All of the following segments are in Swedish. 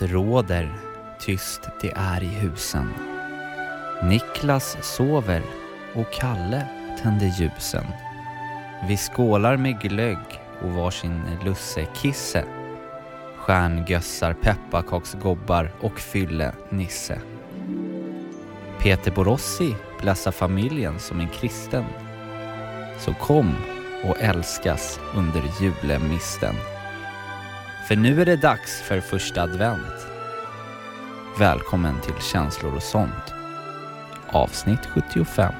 Det råder, tyst det är i husen. Niklas sover och Kalle tänder ljusen. Vi skålar med glögg och varsin lussekisse. Stjärngössar, pepparkaksgobbar och fylle Nisse. Peter Borossi blässar familjen som en kristen. Så kom och älskas under julemisten. För nu är det dags för första advent. Välkommen till Känslor och sånt. Avsnitt 75.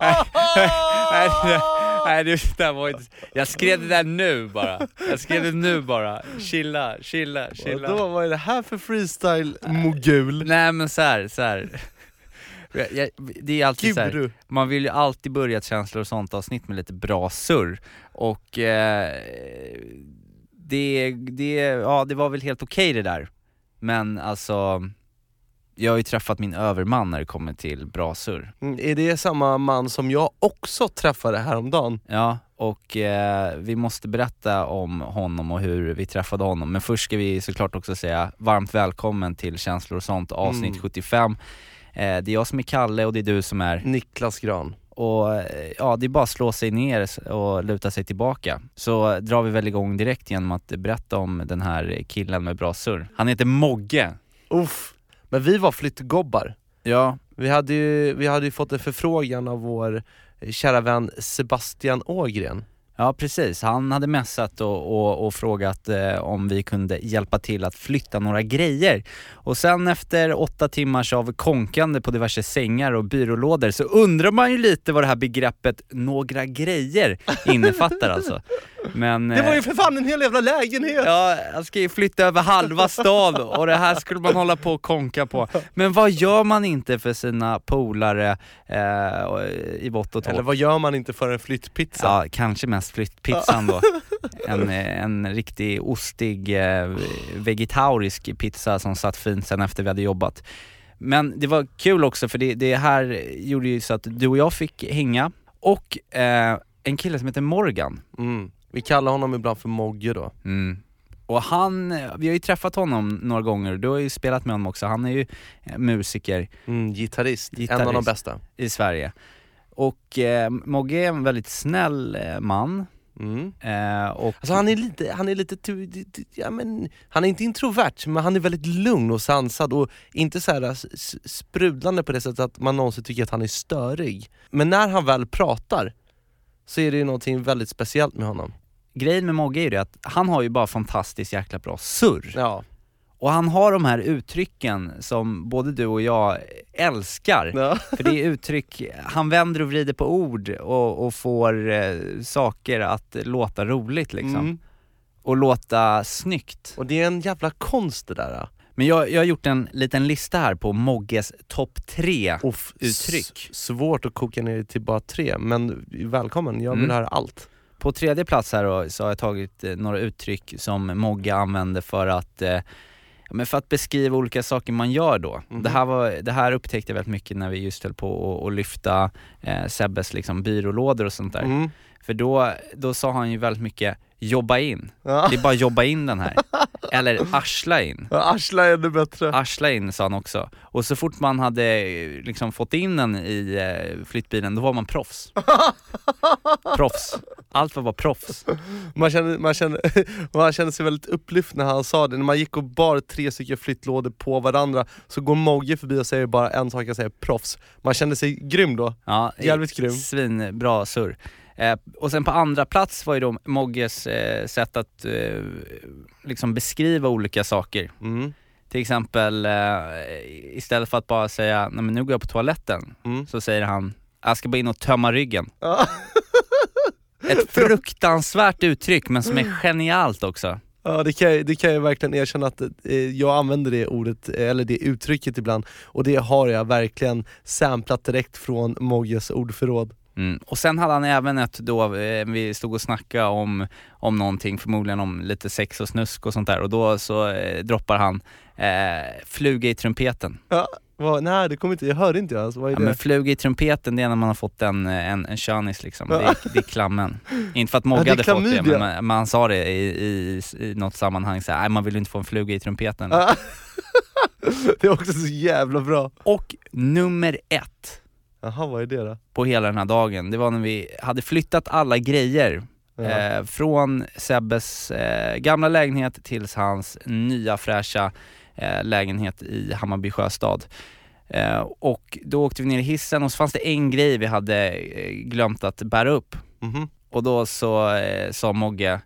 Nej, det, nej, det där var inte... Jag skrev det där nu bara. Jag skrev det nu bara. Chilla, chilla, chilla. Vadå, vad är det här för freestyle-mogul? Nej men så här, så här. Jag, det är alltid så här, Guru. man vill ju alltid börja ett känslor och sånt avsnitt med lite bra surr. Och eh, det, det, ja, det var väl helt okej det där. Men alltså, jag har ju träffat min överman när det kommer till bra surr. Mm, Är det samma man som jag också träffade häromdagen? Ja, och eh, vi måste berätta om honom och hur vi träffade honom. Men först ska vi såklart också säga varmt välkommen till Känslor och sånt avsnitt Mm. 75. Eh, det är jag som är Kalle och det är du som är Niklas Gran. Och eh, ja, det är bara att slå sig ner och luta sig tillbaka. Så drar vi väl igång direkt genom att berätta om den här killen med bra surr. Han heter Mogge. Uff. Men vi var flyttgobbar. Ja, Vi hade ju, vi hade ju fått en förfrågan av vår kära vän Sebastian Ågren ja precis. Han hade messat och, och, och frågat eh, om vi kunde hjälpa till att flytta några grejer. Och sen efter åtta timmars av konkande på diverse sängar och byrålådor så undrar man ju lite vad det här begreppet ”några grejer” innefattar alltså. Men, Det var eh, ju för fan en hel jävla lägenhet! Ja, han ska ju flytta över halva stan och det här skulle man hålla på och konka på. Men vad gör man inte för sina polare eh, i vått och torrt? Eller vad gör man inte för en flyttpizza? Ja, kanske mest flyttpizzan då. En, eh, en riktig ostig eh, vegetarisk pizza som satt fint sen efter vi hade jobbat. Men det var kul också för det, det här gjorde ju så att du och jag fick hänga och eh, en kille som heter Morgan Mm. Vi kallar honom ibland för Mogge då. Mm. Och han, vi har ju träffat honom några gånger, du har ju spelat med honom också, han är ju eh, musiker Mm, gitarrist. en av Gitarrist. de bästa. i Sverige. Och eh, Mogge är en väldigt snäll eh, man. Mm. Eh, och Alltså han är lite, han är lite, ja, men, han är inte introvert men han är väldigt lugn och sansad och inte så här sprudlande på det sättet att man någonsin tycker att han är störig. Men när han väl pratar så är det ju någonting väldigt speciellt med honom. Grejen med Mogge är ju det att han har ju bara fantastiskt jäkla bra surr. Ja. Och han har de här uttrycken som både du och jag älskar. ja. För det är uttryck, han vänder och vrider på ord och, och får eh, saker att låta roligt liksom. Mm. Och låta snyggt. Och det är en jävla konst det där. Men jag, jag har gjort en liten lista här på Mogges topp tre Uff, uttryck. s- svårt att koka ner det till bara tre, men välkommen, jag vill Mm. höra allt. På tredje plats här då, så har jag tagit eh, några uttryck som Mogge använder för att eh, men för att beskriva olika saker man gör då. Mhm. Det, här var, det här upptäckte jag väldigt mycket när vi just höll på att- lyfta eh, Sebbes liksom byrålådor och sånt där. Mm. För då, då sa han ju väldigt mycket jobba in. Ja. Det är bara jobba in den här. Eller arsla in. Ja, Arsla är ännu bättre. Arsla in sa han också. Och så fort man hade eh, liksom fått in den i flyttbilen, då var man proffs. proffs. Allt var bara proffs. Man kände, man, kände, man kände sig väldigt upplyft när han sa det, när man gick och bar tre stycken flyttlådor på varandra så går Mogge förbi och säger bara en sak, jag säger proffs. Man kände sig grym då. Ja, Jävligt grym. Svinbra surr. Eh, och sen på andra plats var ju då Mogges eh, sätt att eh, liksom beskriva olika saker. Mm. Till exempel, eh, istället för att bara säga nej men nu går jag på toaletten, Mm. så säger han jag ska bara in och tömma ryggen. Ja. Ett fruktansvärt uttryck men som är genialt också. Ja det kan, jag, det kan jag verkligen erkänna att eh, jag använder det ordet, eh, eller det uttrycket ibland och det har jag verkligen samplat direkt från Mogges ordförråd. Mm. Och sen hade han även ett då, eh, vi stod och snackade om, om någonting, förmodligen om lite sex och snusk och sånt där och då så eh, droppar han eh, fluga i trumpeten. Ja, vad, nej det kommer inte, jag hörde inte alltså, vad är Ja, det? men fluga i trumpeten det är när man har fått en, en, en könis liksom, Ja. det, är, det är klammen. inte för att Ja, Mogge är hade fått det men man, man sa det i, i, i något sammanhang, så här, nej man vill inte få en fluga i trumpeten. Ja. det är också så jävla bra. Och nummer ett Jaha vad är det då? på hela den här dagen, det var när vi hade flyttat alla grejer Ja. eh, från Sebbes eh, gamla lägenhet till hans nya fräscha eh, lägenhet i Hammarby sjöstad. Eh, och då åkte vi ner i hissen och så fanns det en grej vi hade eh, glömt att bära upp. Mhm. Och då så eh, sa Mogge,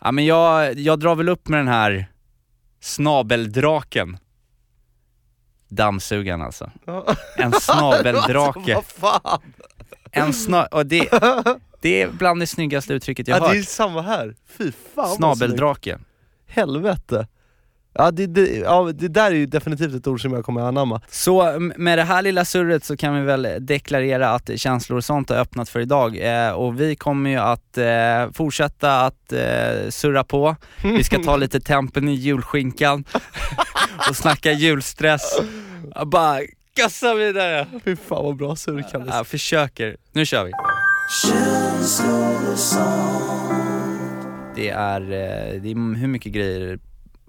ja men jag, jag drar väl upp med den här snabeldraken. Dammsugaren alltså. En snabeldrake. Vad fan? En sna och det, det är bland det snyggaste uttrycket jag Ja, har det är hört. samma här. Fy fan. Snabeldrake. Helvete. Ja det, det, ja det där är ju definitivt ett ord som jag kommer anamma. Så med det här lilla surret så kan vi väl deklarera att känslor och sånt har öppnat för idag eh, och vi kommer ju att eh, fortsätta att eh, surra på. Vi ska ta lite tempen i julskinkan och snacka julstress. Bara gassa vidare. Fy fan vad bra surr Kalles. Jag försöker. Nu kör vi. Det är, eh, det är hur mycket grejer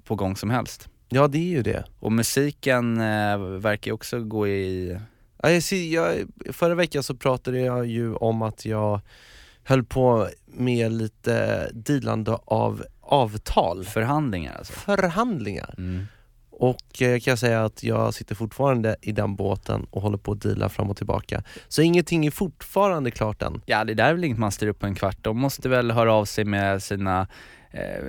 på gång som helst. Ja det är ju det. Och musiken eh, verkar ju också gå i... Ja, jag ser, jag, förra veckan så pratade jag ju om att jag höll på med lite dealande av avtal, Förhandlingar alltså. förhandlingar. Mm. Och eh, kan jag säga att jag sitter fortfarande i den båten och håller på att deala fram och tillbaka. Så ingenting är fortfarande klart än. Ja det där är väl inget man styr upp på en kvart. De måste väl höra av sig med sina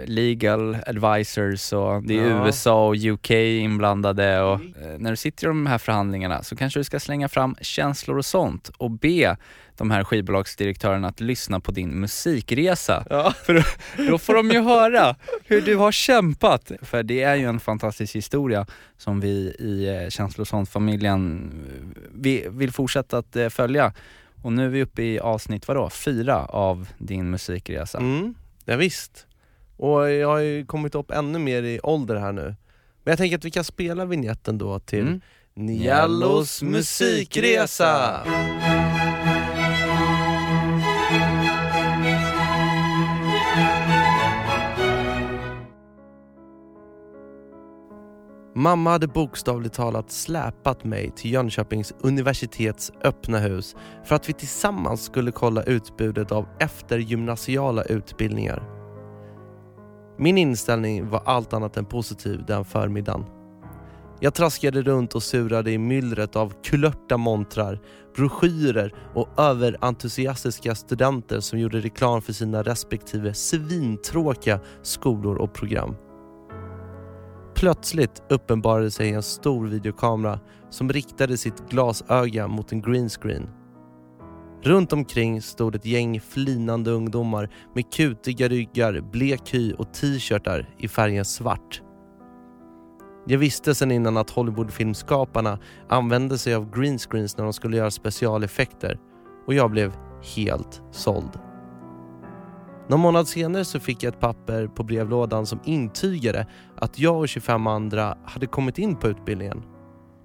legal advisors och det är Ja. USA och UK inblandade och eh, när du sitter i de här förhandlingarna så kanske du ska slänga fram känslor och sånt och be de här skivbolagsdirektörerna att lyssna på din musikresa. Ja. För då får de ju höra hur du har kämpat. För det är ju en fantastisk historia som vi i eh, Känslor och sånt-familjen eh, vi vill fortsätta att eh, följa. Och nu är vi uppe i avsnitt, vadå, fyra av din musikresa. Mm, ja, visst. Och jag har ju kommit upp ännu mer i ålder här nu. Men jag tänker att vi kan spela vignetten då till Mm. Niallos musikresa! Mamma hade bokstavligt talat släpat mig till Jönköpings universitets öppna hus för att vi tillsammans skulle kolla utbudet av eftergymnasiala utbildningar. Min inställning var allt annat än positiv den förmiddagen. Jag traskade runt och surade i myllret av kulörta montrar, broschyrer och överentusiastiska studenter som gjorde reklam för sina respektive svintråkiga skolor och program. Plötsligt uppenbarade sig en stor videokamera som riktade sitt glasöga mot en greenscreen. Runt omkring stod ett gäng flinande ungdomar med kutiga ryggar, blek hy och t-shirtar i färgen svart. Jag visste sedan innan att Hollywoodfilmskaparna använde sig av greenscreens när de skulle göra specialeffekter och jag blev helt såld. Någon månad senare så fick jag ett papper på brevlådan som intygade att jag och 25 andra hade kommit in på utbildningen.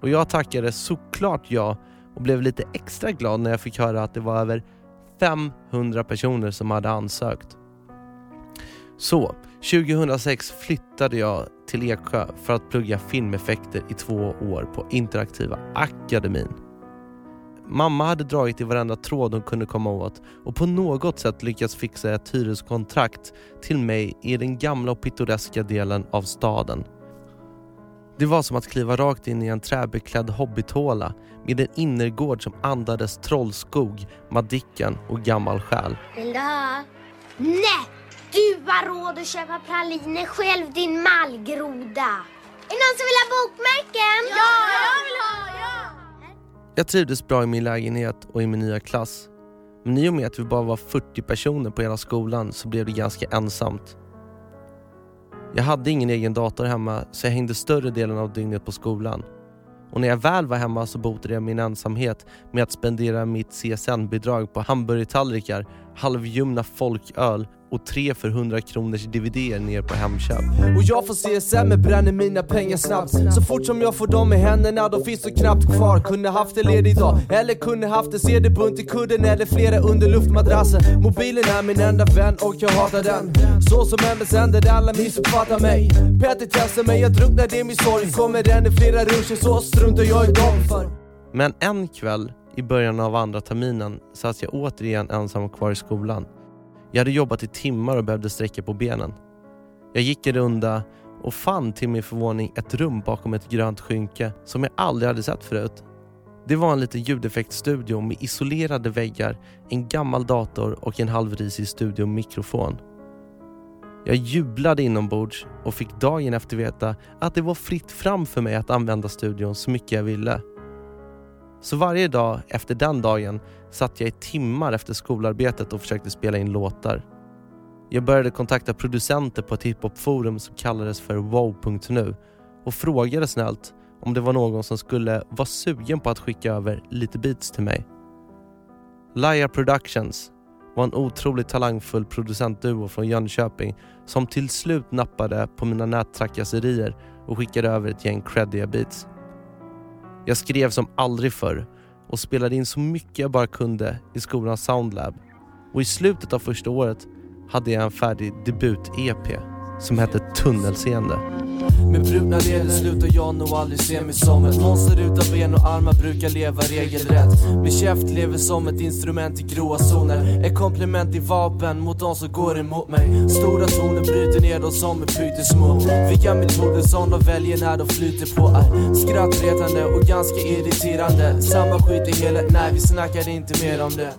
Och jag tackade såklart ja och blev lite extra glad när jag fick höra att det var över 500 personer som hade ansökt. Så, 2006 flyttade jag till Eksjö för att plugga filmeffekter i två år på Interaktiva Akademin. Mamma hade dragit i varenda tråd hon kunde komma åt och på något sätt lyckats fixa ett hyreskontrakt till mig i den gamla och pittoreska delen av staden. Det var som att kliva rakt in i en träbeklädd hobbithåla med en innergård som andades trollskog, Madicken och gammal själ. Vill du ha? Nej! Du har råd att köpa praliner själv din mallgroda. Är det någon som vill ha bokmärken? Ja, jag vill ha! Ja. Jag trivdes bra i min lägenhet och i min nya klass. Men i och med att vi bara var 40 personer på hela skolan så blev det ganska ensamt. Jag hade ingen egen dator hemma så jag hängde större delen av dygnet på skolan. Och när jag väl var hemma så botade jag min ensamhet med att spendera mitt CSN-bidrag på hamburgertallrikar, halvljumna folköl och tre för 100 kronors DVD ner på Hemköp. Och jag får CSN men bränner mina pengar snabbt. Så fort som jag får dem i händerna då finns det knappt kvar. Kunde haft en ledig dag, eller kunde haft en CD-bunt i kudden eller flera under luftmadrassen Mobilen är min enda vän och jag hatar den. Så som MSN där alla missuppfattar mig. Petter testar mig, jag drunknar i min sorg. Kommer den i flera ruscher så struntar jag i dem för. Men en kväll i början av andra terminen satt jag återigen ensam kvar i skolan. Jag hade jobbat i timmar och behövde sträcka på benen. Jag gick en runda och fann till min förvåning ett rum bakom ett grönt skynke som jag aldrig hade sett förut. Det var en liten ljudeffektstudio med isolerade väggar, en gammal dator och en halvrisig studiomikrofon. Jag jublade inombords och fick dagen efter veta att det var fritt fram för mig att använda studion så mycket jag ville. Så varje dag efter den dagen satt jag i timmar efter skolarbetet och försökte spela in låtar. Jag började kontakta producenter på ett hiphopforum som kallades för wow.nu och frågade snällt om det var någon som skulle vara sugen på att skicka över lite beats till mig. Liar Productions var en otroligt talangfull producentduo från Jönköping som till slut nappade på mina nättrakasserier och skickade över ett gäng creddiga beats. Jag skrev som aldrig förr och spelade in så mycket jag bara kunde i skolans Soundlab. Och i slutet av första året hade jag en färdig debut-EP som hette Tunnelseende. Med brutna leder slutar jag nog aldrig se mig som ett monster utan ben och armar brukar leva regelrätt. Min käft lever som ett instrument i gråa zoner. Ett komplement i vapen mot de som går emot mig. Stora toner bryter ner dem som är pyttesmå Vilka metoder som de väljer när de flyter på är skrattretande och ganska irriterande. Samma skit i hela, nej vi snackar inte mer om det.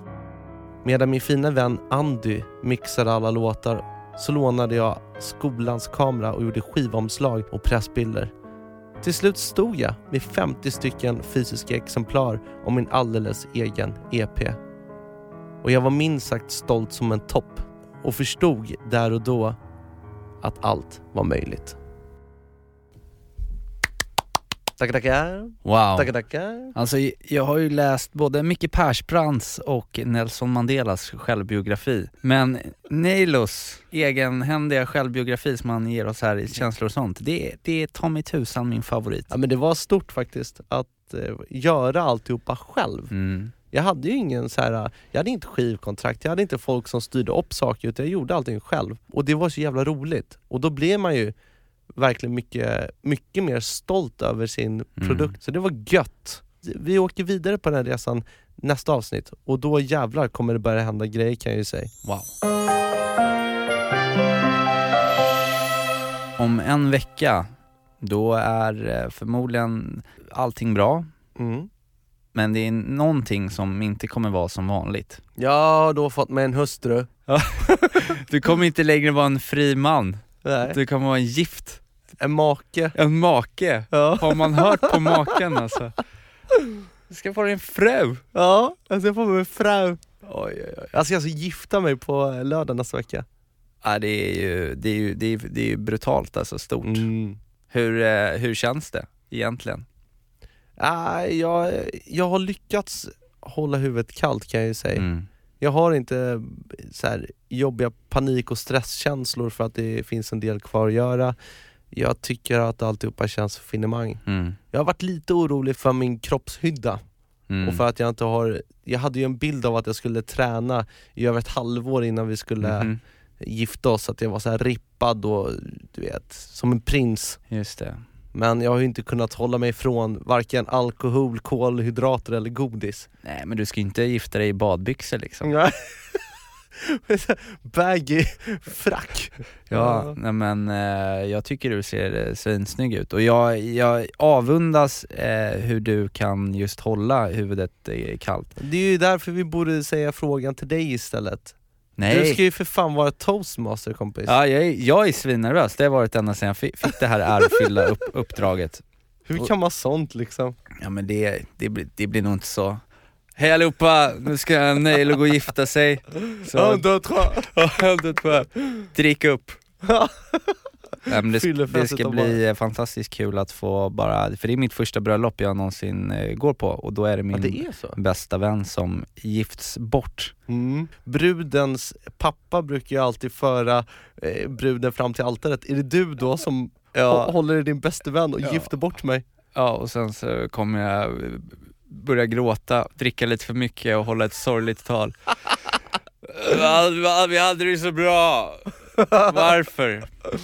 Medan min fina vän Andy mixade alla låtar så lånade jag skolans kamera och gjorde skivomslag och pressbilder. Till slut stod jag med 50 stycken fysiska exemplar av min alldeles egen EP. Och jag var minst sagt stolt som en topp och förstod där och då att allt var möjligt. Tackar, tackar. Wow. Tackar, tackar. Alltså jag har ju läst både Micke Persbrandts och Nelson Mandelas självbiografi. Men Neilos egenhändiga självbiografi som han ger oss här i Känslor och sånt, det, det är ta mig tusan min favorit. Ja, men det var stort faktiskt att eh, göra alltihopa själv. Mm. Jag hade ju ingen så här, jag hade inte skivkontrakt, jag hade inte folk som styrde upp saker utan jag gjorde allting själv. Och det var så jävla roligt. Och då blev man ju verkligen mycket, mycket mer stolt över sin produkt. Så det var gött. Vi åker vidare på den här resan nästa avsnitt och då jävlar kommer det börja hända grejer kan jag ju säga. Wow. Om en vecka, då är eh, förmodligen allting bra. Mm. Men det är någonting som inte kommer vara som vanligt. Jag har då fått mig en hustru. Du kommer inte längre vara en fri man. Nej. Du kommer vara en gift. En make. En make. Ja. Har man hört på maken alltså? Du ska få dig en fru. Ja, jag ska få mig en fru. Oj, oj, oj. Jag ska alltså gifta mig på lördag nästa vecka. Ja, det är ju, det är ju, det är, det är brutalt alltså, stort. Mm. Hur, eh, hur känns det egentligen? Ah, jag, jag har lyckats hålla huvudet kallt kan jag ju säga. Mm. Jag har inte så här, jobbiga panik och stresskänslor för att det finns en del kvar att göra. Jag tycker att alltihopa känns finemang. Mm. Jag har varit lite orolig för min kroppshydda Mm. och för att jag inte har, jag hade ju en bild av att jag skulle träna i över ett halvår innan vi skulle Mhm. gifta oss, att jag var så här rippad och du vet, som en prins. Just det. Men jag har ju inte kunnat hålla mig från varken alkohol, kolhydrater eller godis. Nej men du ska ju inte gifta dig i badbyxor liksom. Baggy frack. Ja, nej men eh, jag tycker du ser eh, svinsnygg ut och jag, jag avundas eh, hur du kan just hålla huvudet eh, kallt. Det är ju därför vi borde säga frågan till dig istället. Nej. Du ska ju för fan vara toastmaster kompis. Ja, jag är, jag är svinnervös, det har varit ända sedan jag fick, fick det här ärofyllda upp, uppdraget. Hur kan man sånt liksom? Ja men det, det, blir, det blir nog inte så Hej allihopa, nu ska Neilo gå och gifta sig. Så, tre. en, två, tre. Drick upp. Nej, men det, det ska bli eh, fantastiskt kul att få bara, för det är mitt första bröllop jag någonsin eh, går på och då är det Ja, min det är bästa vän som gifts bort. Mm. Brudens pappa brukar ju alltid föra eh, bruden fram till altaret. Är det du då som hå- håller i din bästa vän och Ja. gifter bort mig? Ja och sen så kommer jag börja gråta, dricka lite för mycket och hålla ett sorgligt tal. Vi hade- Vi hade det så bra! Varför?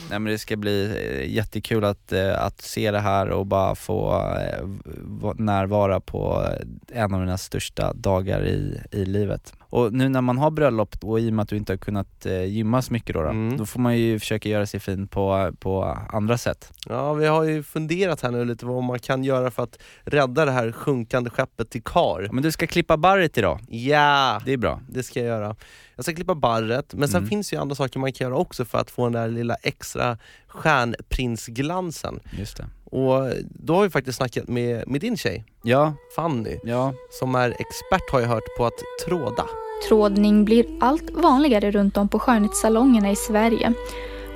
Nej men det ska bli eh, jättekul att, eh, att se det här och bara få eh, va- närvara på en av mina största dagar i, i livet. Och nu när man har bröllop och i och med att du inte har kunnat gymma så mycket då, då, Mm. då får man ju försöka göra sig fin på, på andra sätt. Ja, vi har ju funderat här nu lite vad man kan göra för att rädda det här sjunkande skeppet till kar. Men du ska klippa barret idag, Ja, det är bra. det ska jag göra. Jag ska klippa barret, men sen Mm. finns ju andra saker man kan göra också för att få den där lilla extra stjärnprinsglansen. Just det. Och då har vi faktiskt snackat med, med din tjej, Ja, Fanny, ja. som är expert har jag hört på att tråda. Trådning blir allt vanligare runt om på skönhetssalongerna i Sverige.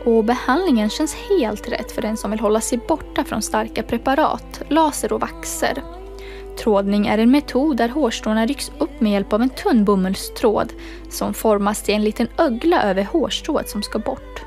Och behandlingen känns helt rätt för den som vill hålla sig borta från starka preparat, laser och vaxer. Trådning är en metod där hårstråna rycks upp med hjälp av en tunn bomullstråd som formas till en liten ögla över hårstrået som ska bort.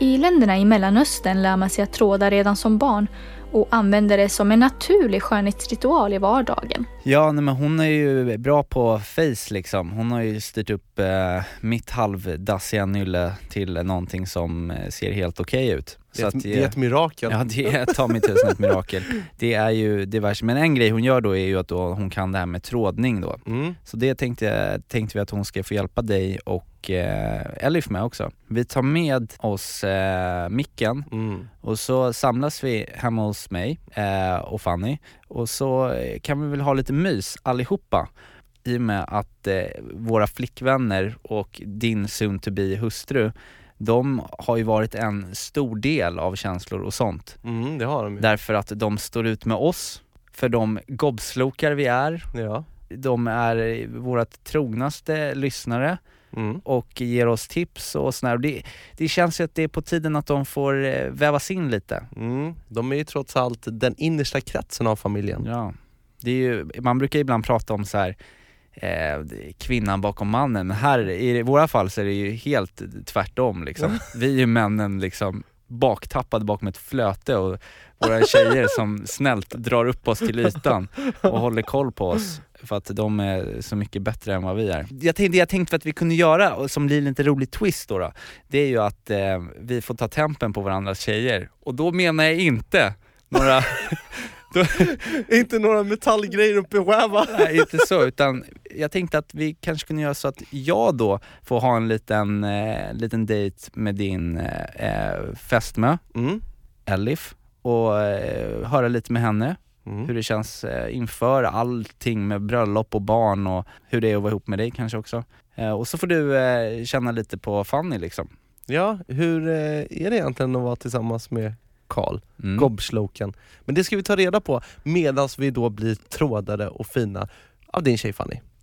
I länderna i Mellanöstern lär man sig att tråda redan som barn och använder det som en naturlig skönhetsritual i vardagen. Ja, nej, men hon är ju bra på face liksom. Hon har ju styrt upp eh, mitt halvdassiga nylle till någonting som eh, ser helt okej ut. Det är, ett, att, det är ett mirakel. Ja det är ta mig tusan ett mirakel. Det är ju diverse, men en grej hon gör då är ju att då hon kan det här med trådning då. Mm. Så det tänkte, tänkte vi att hon ska få hjälpa dig och eh, Elif med också. Vi tar med oss eh, micken Mm. och så samlas vi hemma hos mig eh, och Fanny och så kan vi väl ha lite mys allihopa i och med att eh, våra flickvänner och din soon to be hustru de har ju varit en stor del av känslor och sånt. Mm, det har de ju. Därför att de står ut med oss, för de gobslokar vi är. Ja. De är vårt trognaste lyssnare Mm. och ger oss tips och sådär. Det, det känns ju att det är på tiden att de får eh, vävas in lite. Mm. De är ju trots allt den innersta kretsen av familjen. Ja. Det är ju, man brukar ibland prata om så här eh, kvinnan bakom mannen, men här i våra fall så är det ju helt tvärtom liksom. Vi är ju männen liksom baktappade bakom ett flöte och våra tjejer som snällt drar upp oss till ytan och håller koll på oss för att de är så mycket bättre än vad vi är. Jag tänkte, jag tänkte att vi kunde göra, och som blir en lite rolig twist då, då det är ju att eh, vi får ta tempen på varandras tjejer. Och då menar jag inte några Inte några metallgrejer uppe i. Nej, inte så, utan jag tänkte att vi kanske kunde göra så att jag då får ha en liten, eh, liten dejt med din eh, eh, fästmö, Mm. Elif, och eh, höra lite med henne Mm. hur det känns eh, inför allting med bröllop och barn och hur det är att vara ihop med dig kanske också. Eh, och så får du eh, känna lite på Fanny liksom. Ja, hur är det egentligen att vara tillsammans med Karl, Mm. Gobsloken? Men det ska vi ta reda på medan vi då blir trådade och fina av din tjej Fanny.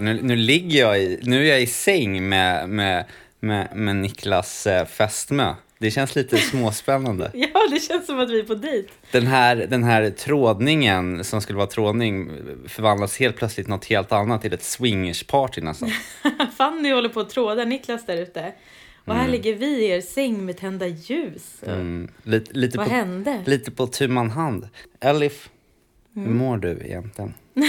Nu, nu ligger jag i, nu är jag i säng med, med, med, med Niklas eh, fästmö. Det känns lite småspännande. Ja, det känns som att vi är på dejt. Den här, den här trådningen som skulle vara trådning förvandlas helt plötsligt något helt annat till ett swingersparty nästan. Fanny håller på att tråda Niklas där ute. Och här Mm. ligger vi i er säng med tända ljus. Mm, lite, lite Vad på, hände? Lite på tu man hand. Elif, hur Mm. mår du egentligen?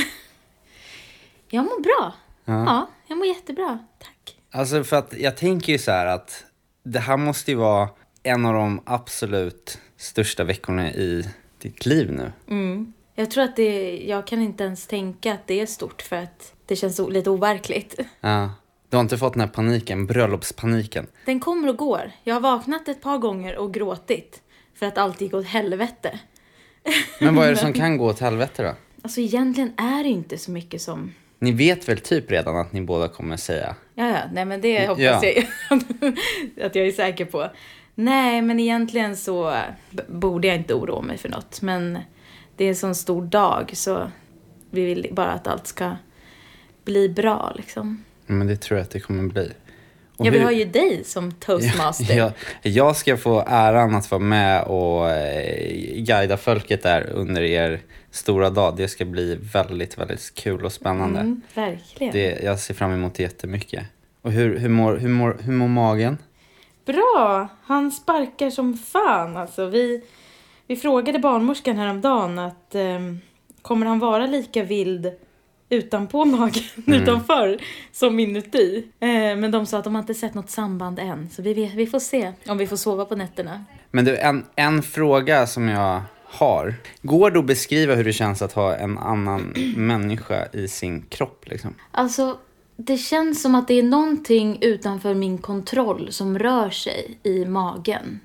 Jag mår bra. Ja. Ja, jag mår jättebra. Alltså för att jag tänker ju så här att det här måste ju vara en av de absolut största veckorna i ditt liv nu. Mm. Jag tror att det, jag kan inte ens tänka att det är stort för att det känns lite overkligt. Ja. Du har inte fått den här paniken, bröllopspaniken. Den kommer och går. Jag har vaknat ett par gånger och gråtit för att allt gick åt helvete. Men vad är det som kan gå åt helvete då? Alltså egentligen är det inte så mycket som... Ni vet väl typ redan att ni båda kommer säga? Ja, ja, nej men det hoppas Ja. jag att jag är säker på. Nej, men egentligen så borde jag inte oroa mig för något. Men det är en sån stor dag så vi vill bara att allt ska bli bra liksom. Men det tror jag att det kommer bli. Och Ja, vi har ju dig som toastmaster. Ja, jag ska få äran att vara med och eh, guida folket där under er stora dag. Det ska bli väldigt, väldigt kul och spännande. Mm, verkligen. Det, jag ser fram emot det jättemycket. Och hur, hur, mår, hur, mår, hur mår magen? Bra! Han sparkar som fan alltså. Vi, vi frågade barnmorskan häromdagen att ehm, kommer han vara lika vild utanpå magen, Mm. utanför, som inuti? Eh, men de sa att de har inte sett något samband än. Så vi, vi får se om vi får sova på nätterna. Men du, en, en fråga som jag har. Går det att beskriva hur det känns att ha en annan människa i sin kropp? Liksom? Alltså, det känns som att det är någonting utanför min kontroll som rör sig i magen.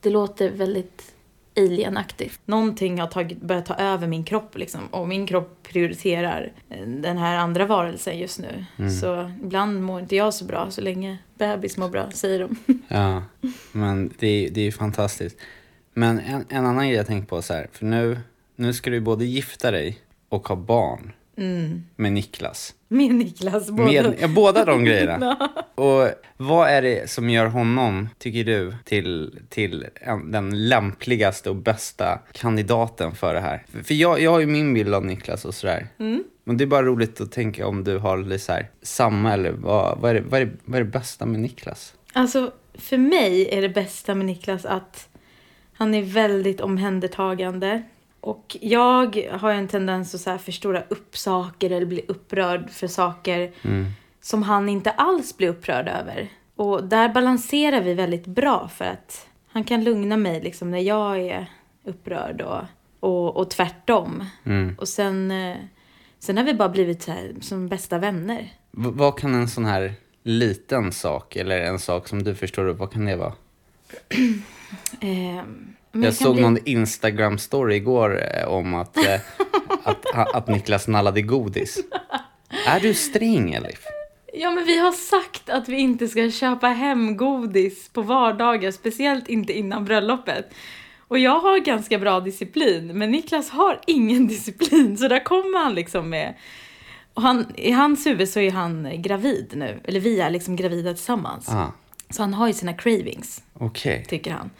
Det låter väldigt alienaktigt. Någonting har tagit, börjat ta över min kropp liksom. Och min kropp prioriterar eh, den här andra varelsen just nu. Mm. Så ibland mår inte jag så bra så länge bebis mår bra, säger de. Ja, men det, är- det är ju fantastiskt. Men en, en annan grej jag tänkt på så här, för nu, nu ska du både gifta dig och ha barn Mm. med Niklas. Med Niklas. Båda. Med, ja, båda de grejerna. Och vad är det som gör honom, tycker du, till, till en, den lämpligaste och bästa kandidaten för det här? För, för jag, jag har ju min bild av Niklas och sådär. Mm. Men det är bara roligt att tänka om du har lite så här, samma eller vad, vad, är det, vad, är det, vad är det bästa med Niklas? Alltså, för mig är det bästa med Niklas att han är väldigt omhändertagande. Och jag har en tendens att så förstora upp saker eller bli upprörd för saker Mm. som han inte alls blir upprörd över. Och där balanserar vi väldigt bra för att han kan lugna mig liksom när jag är upprörd och, och, och tvärtom. Mm. Och sen, eh, sen har vi bara blivit så här, som bästa vänner. V- vad kan en sån här liten sak, eller en sak som du förstår upp, vad kan det vara? Eh, men Jag såg bli- någon Instagram-story igår eh, om att, eh, att, att Niklas nallade godis. Är du sträng, Elif? Ja, men vi har sagt att vi inte ska köpa hem godis på vardagar, speciellt inte innan bröllopet. Och jag har ganska bra disciplin, men Niklas har ingen disciplin, så där kommer han liksom med... Och han, I hans huvud så är han gravid nu, eller vi är liksom gravida tillsammans. Ah, Så han har ju sina cravings, okej. tycker han.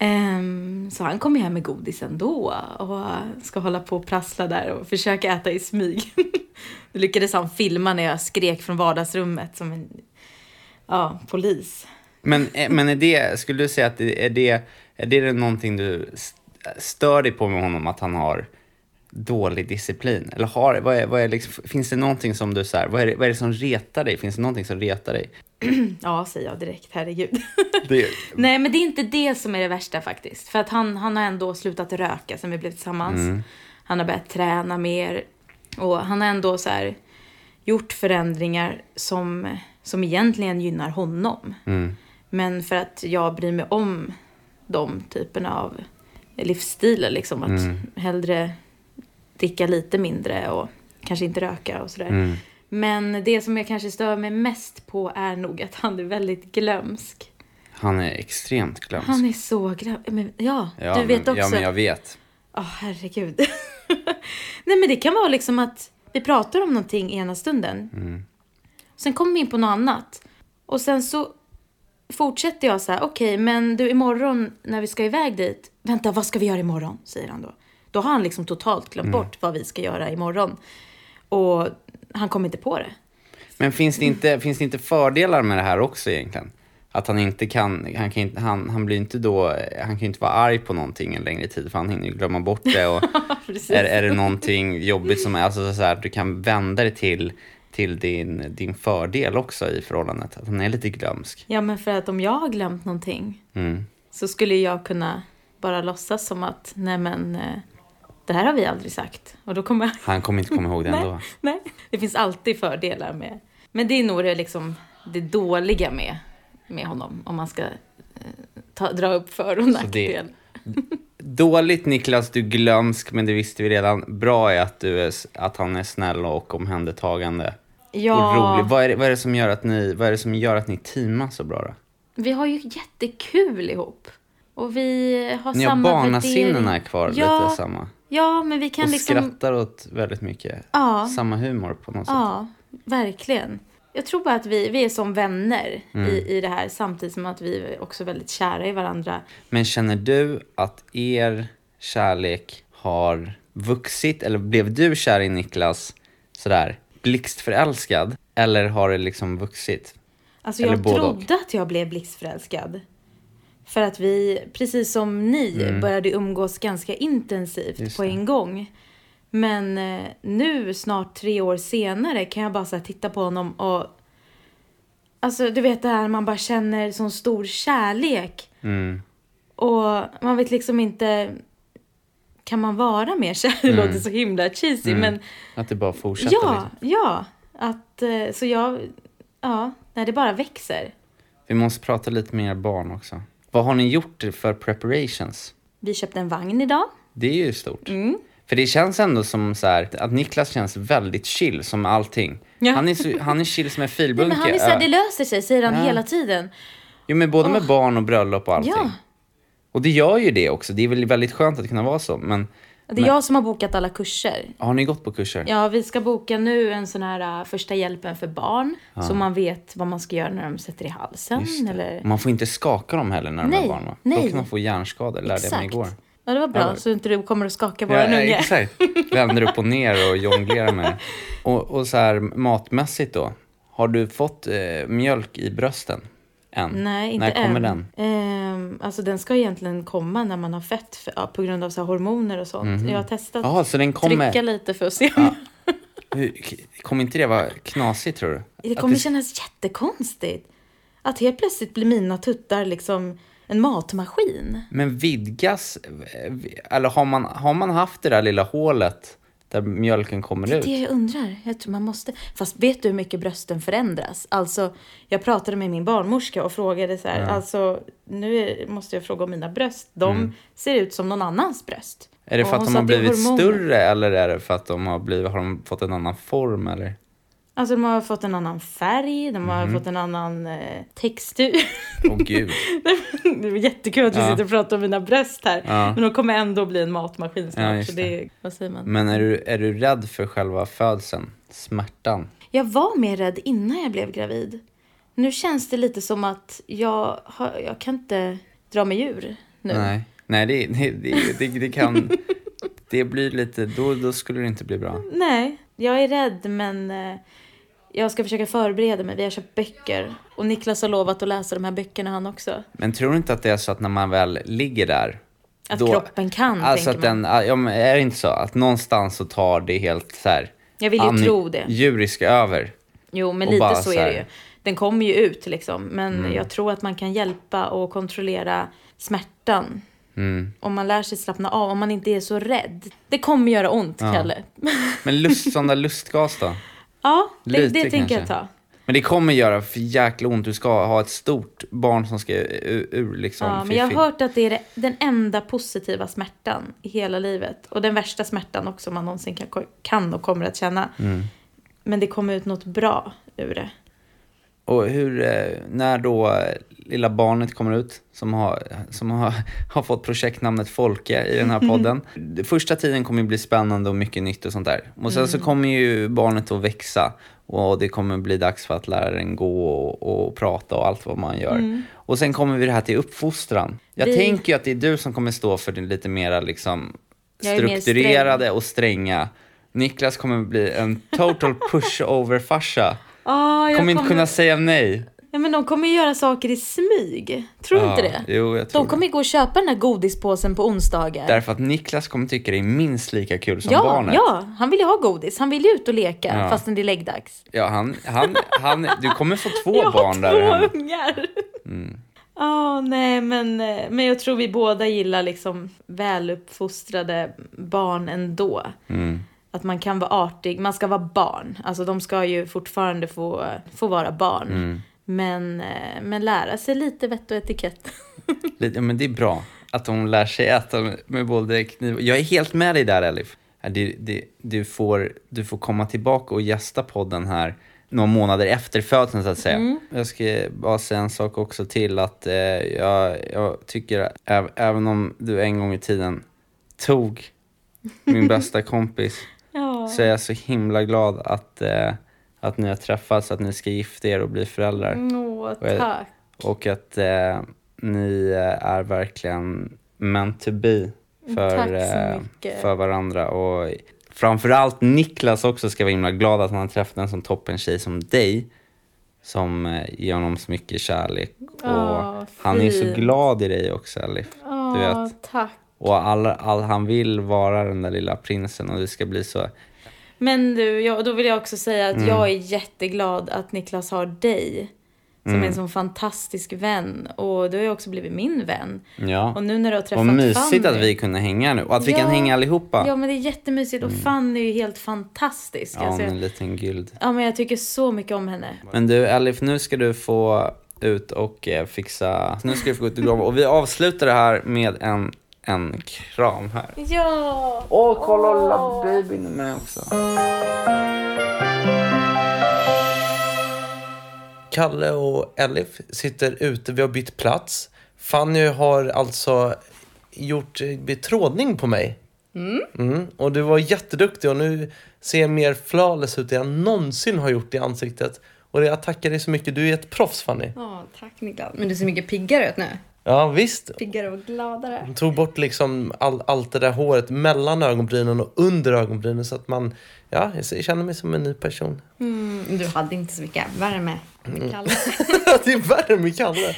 Um, så han kommer hem med godis ändå och ska hålla på och prassla där och försöka äta i smyg. Nu lyckades han filma när jag skrek från vardagsrummet som en ja, polis. Men, eh, men är det, skulle du säga att det, är det, är det någonting du stör dig på med honom, att han har dålig disciplin? Eller har, vad är, vad är liksom, finns det någonting som du så här, vad är, det, vad är det som retar dig? Finns det någonting som retar dig? ja, säger jag direkt, herregud. Det, Nej, men det är inte det som är det värsta faktiskt. För att han, han har ändå slutat röka sen vi blev tillsammans. Mm. Han har börjat träna mer. Och han har ändå så här gjort förändringar som, som egentligen gynnar honom. Mm. Men för att jag bryr mig om de typerna av livsstilar liksom. Att Mm. hellre dricka lite mindre och kanske inte röka och sådär. Mm. Men det som jag kanske stör mig mest på är nog att han är väldigt glömsk. Han är extremt glömsk. Han är så glömsk. Men, ja, ja, du vet men, också. Ja, men jag vet. Åh, herregud. Nej, men det kan vara liksom att vi pratar om någonting ena stunden. Mm. Sen kommer vi in på något annat. Och sen så fortsätter jag så här, okej, men du imorgon när vi ska iväg dit, vänta, vad ska vi göra imorgon? Säger han då. Då har han liksom totalt glömt Mm. bort vad vi ska göra imorgon. Och han kommer inte på det. Men finns det, inte, finns det inte fördelar med det här också egentligen? Att han inte kan, han kan inte, han, han blir inte då, han kan inte vara arg på någonting en längre tid för han hinner ju glömma bort det och är, är det någonting jobbigt som är, alltså så här, du kan vända det till, till din, din fördel också i förhållandet, att han är lite glömsk. Ja, men för att om jag har glömt någonting Mm. så skulle jag kunna bara låtsas som att, nej men, eh, det här har vi aldrig sagt. Och då kommer. Han kommer inte komma ihåg det ändå. Nej, det finns alltid fördelar med. Men det är nog det, liksom, det dåliga med, med honom. Om man ska eh, ta, dra upp för och nackdel. Dåligt Niklas, du glömsk, men det visste vi redan. Bra är att, du är, att han är snäll och omhändertagande. Ja. Och rolig. Vad är, det, vad, är det som gör att ni, vad är det som gör att ni teamar så bra då? Vi har ju jättekul ihop. Och vi har Ni har samma barnasinnena värdering. kvar, ja, lite samma. Ja, men vi kan och liksom... skrattar åt väldigt mycket. Ja. Samma humor på något sätt. Ja, verkligen. Jag tror bara att vi, vi är som vänner Mm. i, i det här samtidigt som att vi är också väldigt kära i varandra. Men känner du att er kärlek har vuxit? Eller blev du kär i Niklas sådär blixtförälskad? Eller har det liksom vuxit? Alltså Eller jag både och? trodde att jag blev blixtförälskad. För att vi, precis som ni, Mm. började umgås ganska intensivt Just på det. en gång. Men eh, nu, snart tre år senare, kan jag bara så titta på honom och... Alltså, du vet det här man bara känner sån stor kärlek. Mm. Och man vet liksom inte... Kan man vara mer kär? Det Mm. låter så himla cheesy, Mm. men... Att det bara fortsätter Ja, liksom. ja. Att, eh, så jag... Ja, nej, det bara växer. Vi måste prata lite mer barn också. Vad har ni gjort för preparations? Vi köpte en vagn idag. Det är ju stort. Mm. För det känns ändå som så här, att Niklas känns väldigt chill som allting. Ja. Han, är så, han är chill som en Nej, filbunke. men han är så här, det löser sig, säger han Ja. hela tiden. Jo men både med Åh. barn och bröllop och allting. Ja. Och det gör ju det också. Det är väl väldigt skönt att kunna vara så. Men Det är Men- jag som har bokat alla kurser. har ni gått på kurser? Ja, vi ska boka nu en sån här uh, första hjälpen för barn. Ja. Så man vet vad man ska göra när de sätter i halsen. Eller... Man får inte skaka dem heller när de Nej, är barn va? nej. Då kan man få hjärnskador, lärde jag mig igår. Ja, det var bra. Ja. Så inte du kommer att skaka Ja, våran unge. exakt. Vänder upp och ner och jonglerar med. Och, och så här matmässigt då. Har du fått eh, mjölk i brösten? Än? Nej, inte När kommer än. den? Ehm, alltså den ska egentligen komma när man har fett för, ja, på grund av så hormoner och sånt. Mhm. Jag har testat Jaha, så den kommer- trycka lite för att se Hur, kommer inte det vara knasigt tror du? Det Att kommer det- kännas jättekonstigt. Att helt plötsligt blir mina tuttar liksom en matmaskin. Men vidgas, eh, eller har man, har man haft det där lilla hålet där mjölken kommer Det är ut? det jag undrar. Jag tror man måste. Fast vet du hur mycket brösten förändras? Alltså, jag pratade med min barnmorska och frågade så här. Ja. Alltså, nu är, måste jag fråga om mina bröst. De Mm. ser ut som någon annans bröst. Är det Och för att de har blivit hormoner. större eller är det för att de har, blivit, har de fått en annan form eller? Alltså de har fått en annan färg, de har Mhm. fått en annan eh, textur. Åh gud. det var jättekul att vi Ja. sitter och pratar om mina bröst här. Ja. Men de kommer ändå bli en matmaskin snart. Ja, så det, vad säger man? Men är du, är du rädd för själva födseln? Smärtan? Jag var mer rädd innan jag blev gravid. Nu känns det lite som att jag, har, jag kan inte dra mig ur nu. Nej, Nej det, det, det, det, det kan... Det blir lite... Då, då skulle det inte bli bra. Nej, jag är rädd men eh, jag ska försöka förbereda mig. Vi har köpt böcker och Niklas har lovat att läsa de här böckerna han också. Men tror du inte att det är så att när man väl ligger där Att kroppen kan, Alltså tänker att den, ja, men är det inte så? Att någonstans så tar det helt så här... Jag vill ju tro det. Djuriska över. Jo, men lite så så är det ju. Den kommer ju ut liksom. Men Mm. jag tror att man kan hjälpa och kontrollera smärtan. Mm. Om man lär sig slappna av, om man inte är så rädd. Det kommer göra ont, Ja. Kalle. Men lust, sån där lustgas då? Ja, det, Lite det tänker jag kanske. ta. Men det kommer göra för jäkla ont. Du ska ha ett stort barn som ska ur, ur liksom Ja, men jag har hört att det är det- den enda positiva smärtan i hela livet. Och den värsta smärtan också man någonsin kan, kan och kommer att känna. Mm. Men det kommer ut något bra ur det. Och hur, eh, när då eh, lilla barnet kommer ut, som har, som har, har fått projektnamnet Folke i den här podden. Det Första tiden kommer ju bli spännande och mycket nytt och sånt där. Och sen så Mm. kommer ju barnet att växa och det kommer bli dags för att lära den gå och, och prata och allt vad man gör. Mm. Och sen kommer vi det här till uppfostran. Jag Vi- tänker ju att det är du som kommer stå för det lite mera liksom är mer strukturerade och stränga. Niklas kommer bli en total pushover-farsa. Ah, jag Kommer inte kunna säga nej. Ja, men de kommer göra saker i smyg. Tror du Ja, inte det? Jo, jag tror De kommer ju gå och köpa den här godispåsen på onsdagar. Därför att Niklas kommer tycka det är minst lika kul som ja, barnet. ja, han vill ju ha godis. Han vill ju ut och leka Ja. fastän det är läggdags. Ja, han, han, han, du kommer få två jag barn där har hemma. två ungar. Mm. Ja, nej, men, eh, men jag tror vi båda gillar liksom väluppfostrade barn ändå. Mm. Att man kan vara artig, man ska vara barn. Alltså de ska ju fortfarande få, få vara barn. Mm. Men, eh, men lära sig lite vett och etikett. Ja, men det är bra att de lär sig äta med, både kniv Jag är helt med dig där Elif. Det, det, du, får, du får komma tillbaka och gästa podden här några månader efter födseln så att säga. Mm. Jag ska bara säga en sak också till att eh, jag, jag tycker äv, även om du en gång i tiden tog min bästa kompis Ja. så är jag så himla glad att, eh, att ni har träffats, att ni ska gifta er och bli föräldrar. Och jag- tack. Och att eh, ni eh, är verkligen meant to be för, eh, för varandra. Och framförallt Niklas också ska vara himla glad att han har träffat en sån toppen tjej som dig. Som eh, ger honom så mycket kärlek. Åh, och han är så glad i dig också Elif. du vet. tack. Och all, all, han vill vara den där lilla prinsen och det ska bli så. Men du, jag, då vill jag också säga att Mm. jag är jätteglad att Niklas har dig. Som Mm. är en sån fantastisk vän. Och du har ju också blivit min vän. Ja. Och nu när du har träffat Vad mysigt Fanny. att vi kunde hänga nu och att vi Ja. kan hänga allihopa. Ja men det är jättemysigt och Fanny är ju helt fantastisk. Ja, alltså, en liten guld. ja men jag tycker så mycket om henne. Men du Elif, nu ska du få ut och eh, fixa, nu ska du få gå ut och. Och vi avslutar det här med en, en kram här. Ja! Åh, kolla lilla babyn är med också. Kalle och Elif sitter ute, vi har bytt plats. Fanny har alltså gjort eh, betrådning på mig. Mm. Mm. Och du var jätteduktig och nu ser jag mer flawless ut än jag någonsin har gjort i ansiktet. Och jag tackar dig så mycket, du är ett proffs Fanny. Ja, tack Niklas. Men du ser mycket piggare ut nu. Ja visst. Piggare och gladare. Hon tog bort liksom all, allt det där håret mellan ögonbrynen och under ögonbrynen så att man, ja, jag känner mig som en ny person. Mm, du hade inte så mycket värme med Mm. Kalle. det är värre med Kalle.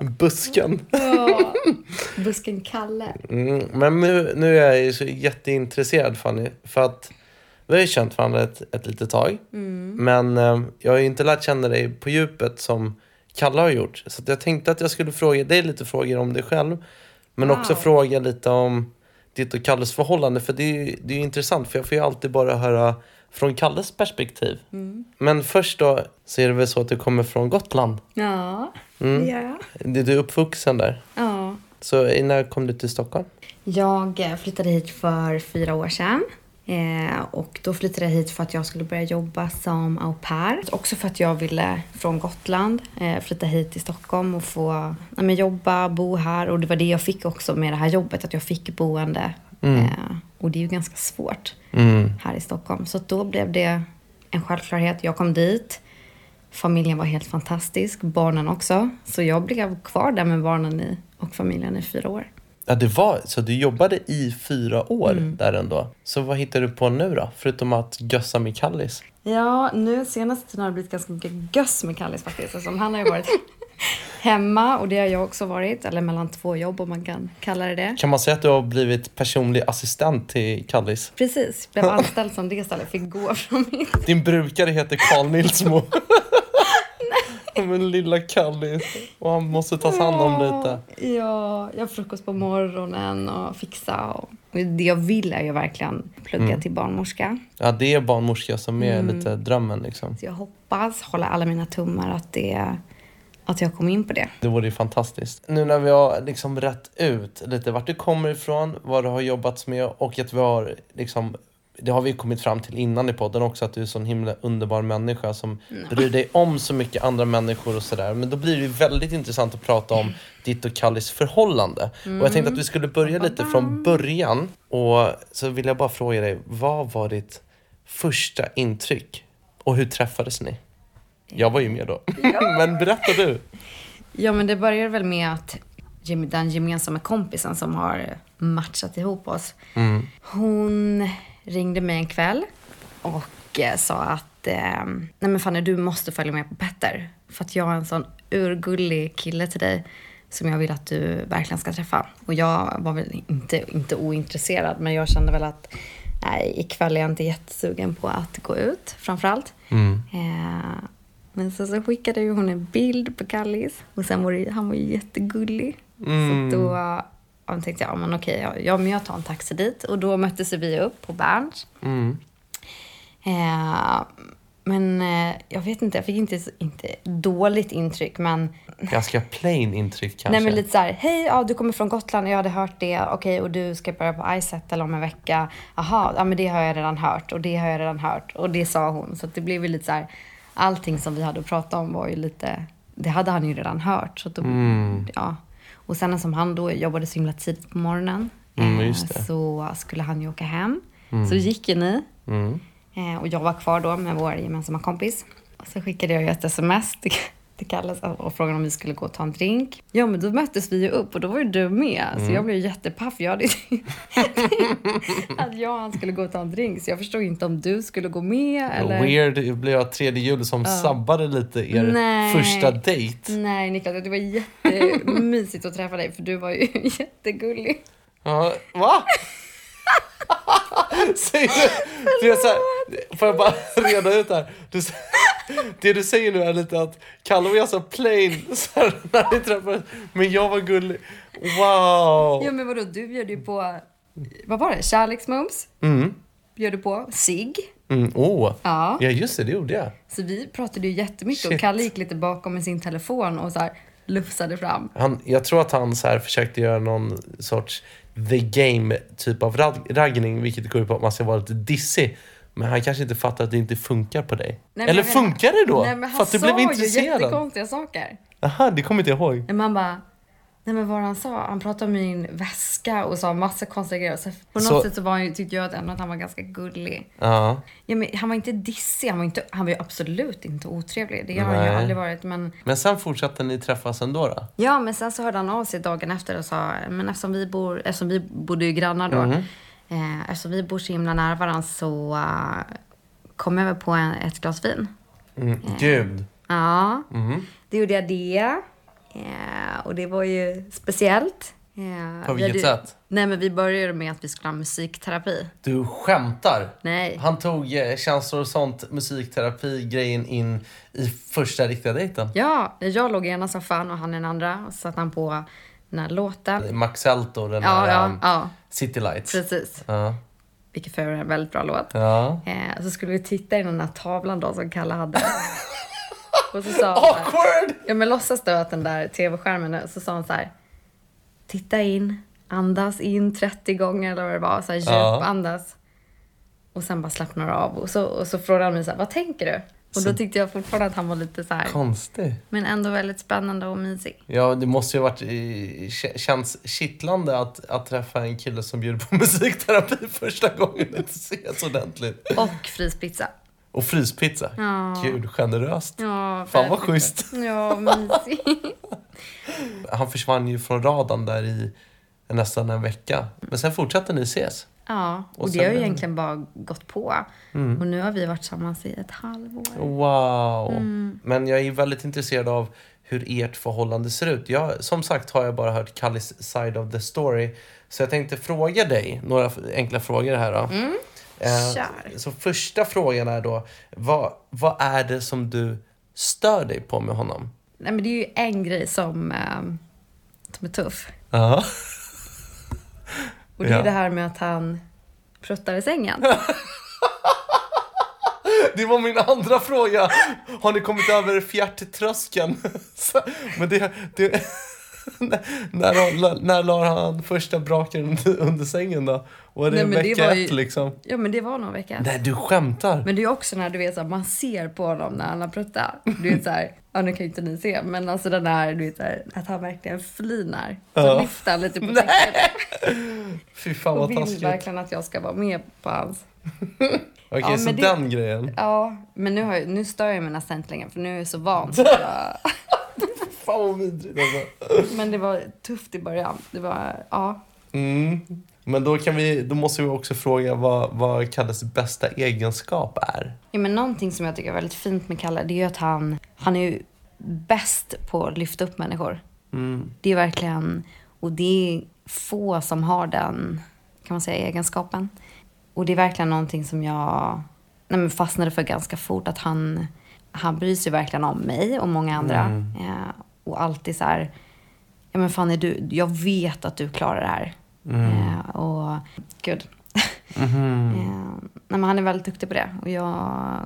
Busken. Ja, busken Kalle. Mm, men nu, nu är jag ju så jätteintresserad Fanny. För att vi har ju känt varandra ett, ett litet tag. Mm. Men eh, jag har ju inte lärt känna dig på djupet som Kalle har gjort. Så jag tänkte att jag skulle fråga dig lite frågor om dig själv. Men Wow. också fråga lite om ditt och Kalles förhållande. För det är ju det är intressant för jag får ju alltid bara höra från Kalles perspektiv. Mm. Men först då så är det väl så att du kommer från Gotland. Ja, Mm. det gör jag. Du du är uppvuxen där. Ja. Så eh, när kom du till Stockholm? Jag eh, flyttade hit för fyra år sedan. Eh, och då flyttade jag hit för att jag skulle börja jobba som au pair. Också för att jag ville från Gotland eh, flytta hit till Stockholm och få ja, men jobba, bo här. Och det var det jag fick också med det här jobbet, att jag fick boende. Mm. Eh, och det är ju ganska svårt Mm. här i Stockholm. Så då blev det en självklarhet. Jag kom dit. Familjen var helt fantastisk, barnen också. Så jag blev kvar där med barnen i, och familjen i fyra år. Ja, det var, så du jobbade i fyra år Mm. där ändå. Så vad hittar du på nu då? Förutom att gössa med Kallis? Ja, nu senaste tiden har det blivit ganska mycket göss med Kallis faktiskt. Eftersom han har ju varit hemma och det har jag också varit. Eller mellan två jobb om man kan kalla det det. Kan man säga att du har blivit personlig assistent till Kallis? Precis, blev anställd som det istället. Fick gå från mitt... Din brukare heter Carl Nilsmo. Men lilla Kallis. Och han måste tas hand om lite. Ja, jag har frukost på morgonen och fixa och det jag vill är ju verkligen plugga Mm. till barnmorska. Ja, det är barnmorska som är Mm. lite drömmen liksom. Så jag hoppas, håller alla mina tummar att, det, att jag kommer in på det. Det vore ju fantastiskt. Nu när vi har liksom rätt ut lite vart du kommer ifrån, vad du har jobbat med och att vi har liksom det har vi kommit fram till innan i podden också, att du är en sån himla underbar människa som bryr dig om så mycket andra människor och sådär. Men då blir det väldigt intressant att prata om ditt och Kallis förhållande. Och jag tänkte att vi skulle börja lite från början. Och så vill jag bara fråga dig, vad var ditt första intryck? Och hur träffades ni? Jag var ju med då. Men berätta du. Ja, men det börjar väl med att den gemensamma kompisen som har matchat ihop oss, Mm. hon ringde mig en kväll och eh, sa att eh, nej men Fanny, du måste följa med på Petter. För att jag har en sån urgullig kille till dig som jag vill att du verkligen ska träffa. Och jag var väl inte, inte ointresserad, men jag kände väl att nej, ikväll är jag inte jättesugen på att gå ut, framförallt. Mm. Eh, men så, så skickade ju hon en bild på Kallis och sen var det, han var ju jättegullig. Mm. Så då ja, tänkte jag, ja, men okej, ja, ja, men jag tar en taxi dit. Och då möttes vi upp på Berns. Mm. Eh, men eh, jag vet inte, jag fick inte, inte dåligt intryck, men Ganska plain intryck kanske. Nej men lite så här, hej, ja, du kommer från Gotland, jag hade hört det, okej, och du ska börja på iSettle om en vecka. Jaha, ja men det har jag redan hört och det har jag redan hört och det sa hon. Så att det blev ju lite så här, allting som vi hade pratat om var ju lite, det hade han ju redan hört. Så att då, Mm. ja. Och sen som han då jobbade så himla tidigt på morgonen, Mm, eh, så skulle han ju åka hem. Mm. Så gick ju ni. Mm. Eh, och jag var kvar då med vår gemensamma kompis. Och så skickade jag ju ett sms till, Kalle och frågade om vi skulle gå och ta en drink. Ja, men då möttes vi ju upp och då var ju du med. Så Mm. jag blev jättepaff. Jag hade att jag och han skulle gå och ta en drink. Så jag förstod inte om du skulle gå med eller... Weird blev jag tredje jul som Ja. sabbade lite er Nej. första dejt. Nej, Niklas, det var jättemysigt att träffa dig för du var ju jättegullig. Ja, va? Säger du? Det är så här, får jag bara reda ut här? Du, det du säger nu är lite att Kalle var ganska plain så här, när ni träffades, men jag var gullig. Wow! Ja, men vadå, du bjöd ju på, vad var det, kärleksmums? Mm. Bjöd du på sig. Mm, oh. Ja. ja, just det, det gjorde jag. Så vi pratade ju jättemycket Shit. och Kalle gick lite bakom med sin telefon och så här lufsade fram. Han, jag tror att han så här försökte göra någon sorts the game typ av rag- raggning, vilket går ut på att man ska vara lite dissig. Men han kanske inte fattar att det inte funkar på dig. Nej, men Eller jag- funkar det då? Nej, men han För att du sa blev ju intresserad? jättekonstiga saker. Jaha, det kommer inte jag ihåg. Men man bara, nej men vad han sa, han pratade om min väska och sa massa konstiga grejer. Så på något Så- sätt så var han, tyckte jag ändå att han var ganska gullig. Ja. Ja, men han var inte dissig, han var, inte, han var ju absolut inte otrevlig. Det har han ju aldrig varit. Men, Men sen fortsatte ni träffas ändå då? ja, men sen så hörde han av sig dagen efter och sa, men eftersom vi, bor, eftersom vi bodde ju grannar då, Mhm. eh, eftersom vi bor så himla nära varandra så uh, kom jag över på en, ett glas vin. Mm. Gud. Ja, Mhm. då gjorde jag det. Eh, och det var ju speciellt. Eh, På vi vilket hade- sätt? Nej, men vi började med att vi skulle ha musikterapi. Du skämtar? Nej. Han tog eh, känslor och sånt, musikterapi-grejen in i första riktiga dejten. Ja, jag låg i ena soffan och han i den andra. Och så satte han på den här låten. Max Elto, den Ja, här ja, um, ja. City Lights. Precis. Ja. Vilket för är en väldigt bra låt. Ja. Eh, så skulle vi titta i den här tavlan då som Kalle hade. och så sa så här- Awkward! Ja men låtsas då att den där tv-skärmen, är- så sa han så här. Titta in, andas in 30 gånger eller vad det var. Så här, Ja. djupandas. Och sen bara slappnar du av. Och så, och så frågade han mig så här, vad tänker du? Och då tyckte jag fortfarande att han var lite så här, Konstig. men ändå väldigt spännande och mysig. Ja, det måste ju ha varit, eh, kä- känns kittlande att, att träffa en kille som bjuder på musikterapi första gången det ses ordentligt. Och fryspizza. Och fryspizza. Ja. Gud, generöst. Ja, Fan vad schysst. Ja, mysig. Han försvann ju från radarn där i nästan en vecka. Men sen fortsatte ni ses. Ja, och, Och det har ju egentligen bara gått på. Mm. Och nu har vi varit tillsammans i ett halvår. Wow. Mm. Men jag är väldigt intresserad av hur ert förhållande ser ut. Jag, som sagt har jag bara hört Kallis side of the story. Så jag tänkte fråga dig några enkla frågor här då. Mm. Eh, Kör. så första frågan är då, vad, vad är det som du stör dig på med honom? Nej, men det är ju en grej som, eh, som är tuff. Ja. Och det är Ja. det här med att han pruttar i sängen. Det var min andra fråga. Har ni kommit över fjärttröskeln? Men det... det när, när la han första braken under, under sängen då? Var det Nej, men det vecka var ett ju- liksom? Ja men det var någon vecka. Nej, du skämtar. Men det är också när du vet här, man ser på honom när han har pruttat. Du vet så här, ja nu kan ju inte ni se, men alltså den där, du vet så här, att han verkligen flinar. Så Ja. lyfter han lite på täcket Fy fan och vad vill taskigt. verkligen att jag ska vara med på hans. Okej, Ja, så det- den grejen. Ja, men nu, har jag, nu stör jag mig nästan inte längre för nu är jag så van. Så att Fan vad vidrigt alltså. men det var tufft i början. Det var, ja. Mm. Men då, kan vi, då måste vi också fråga vad, vad Kalles bästa egenskap är. Ja, men någonting som jag tycker är väldigt fint med Kalle, det är ju att han, han är ju bäst på att lyfta upp människor. Mm. Det är verkligen, och det är få som har den, kan man säga, egenskapen. Och det är verkligen någonting som jag nej, men fastnade för ganska fort, att han, han bryr sig verkligen om mig och många andra. Mm. Eh, och alltid så här, ja men fan är du, jag vet att du klarar det här. Mm. Eh, och gud. Mhm. Eh, nej, men han är väldigt duktig på det och jag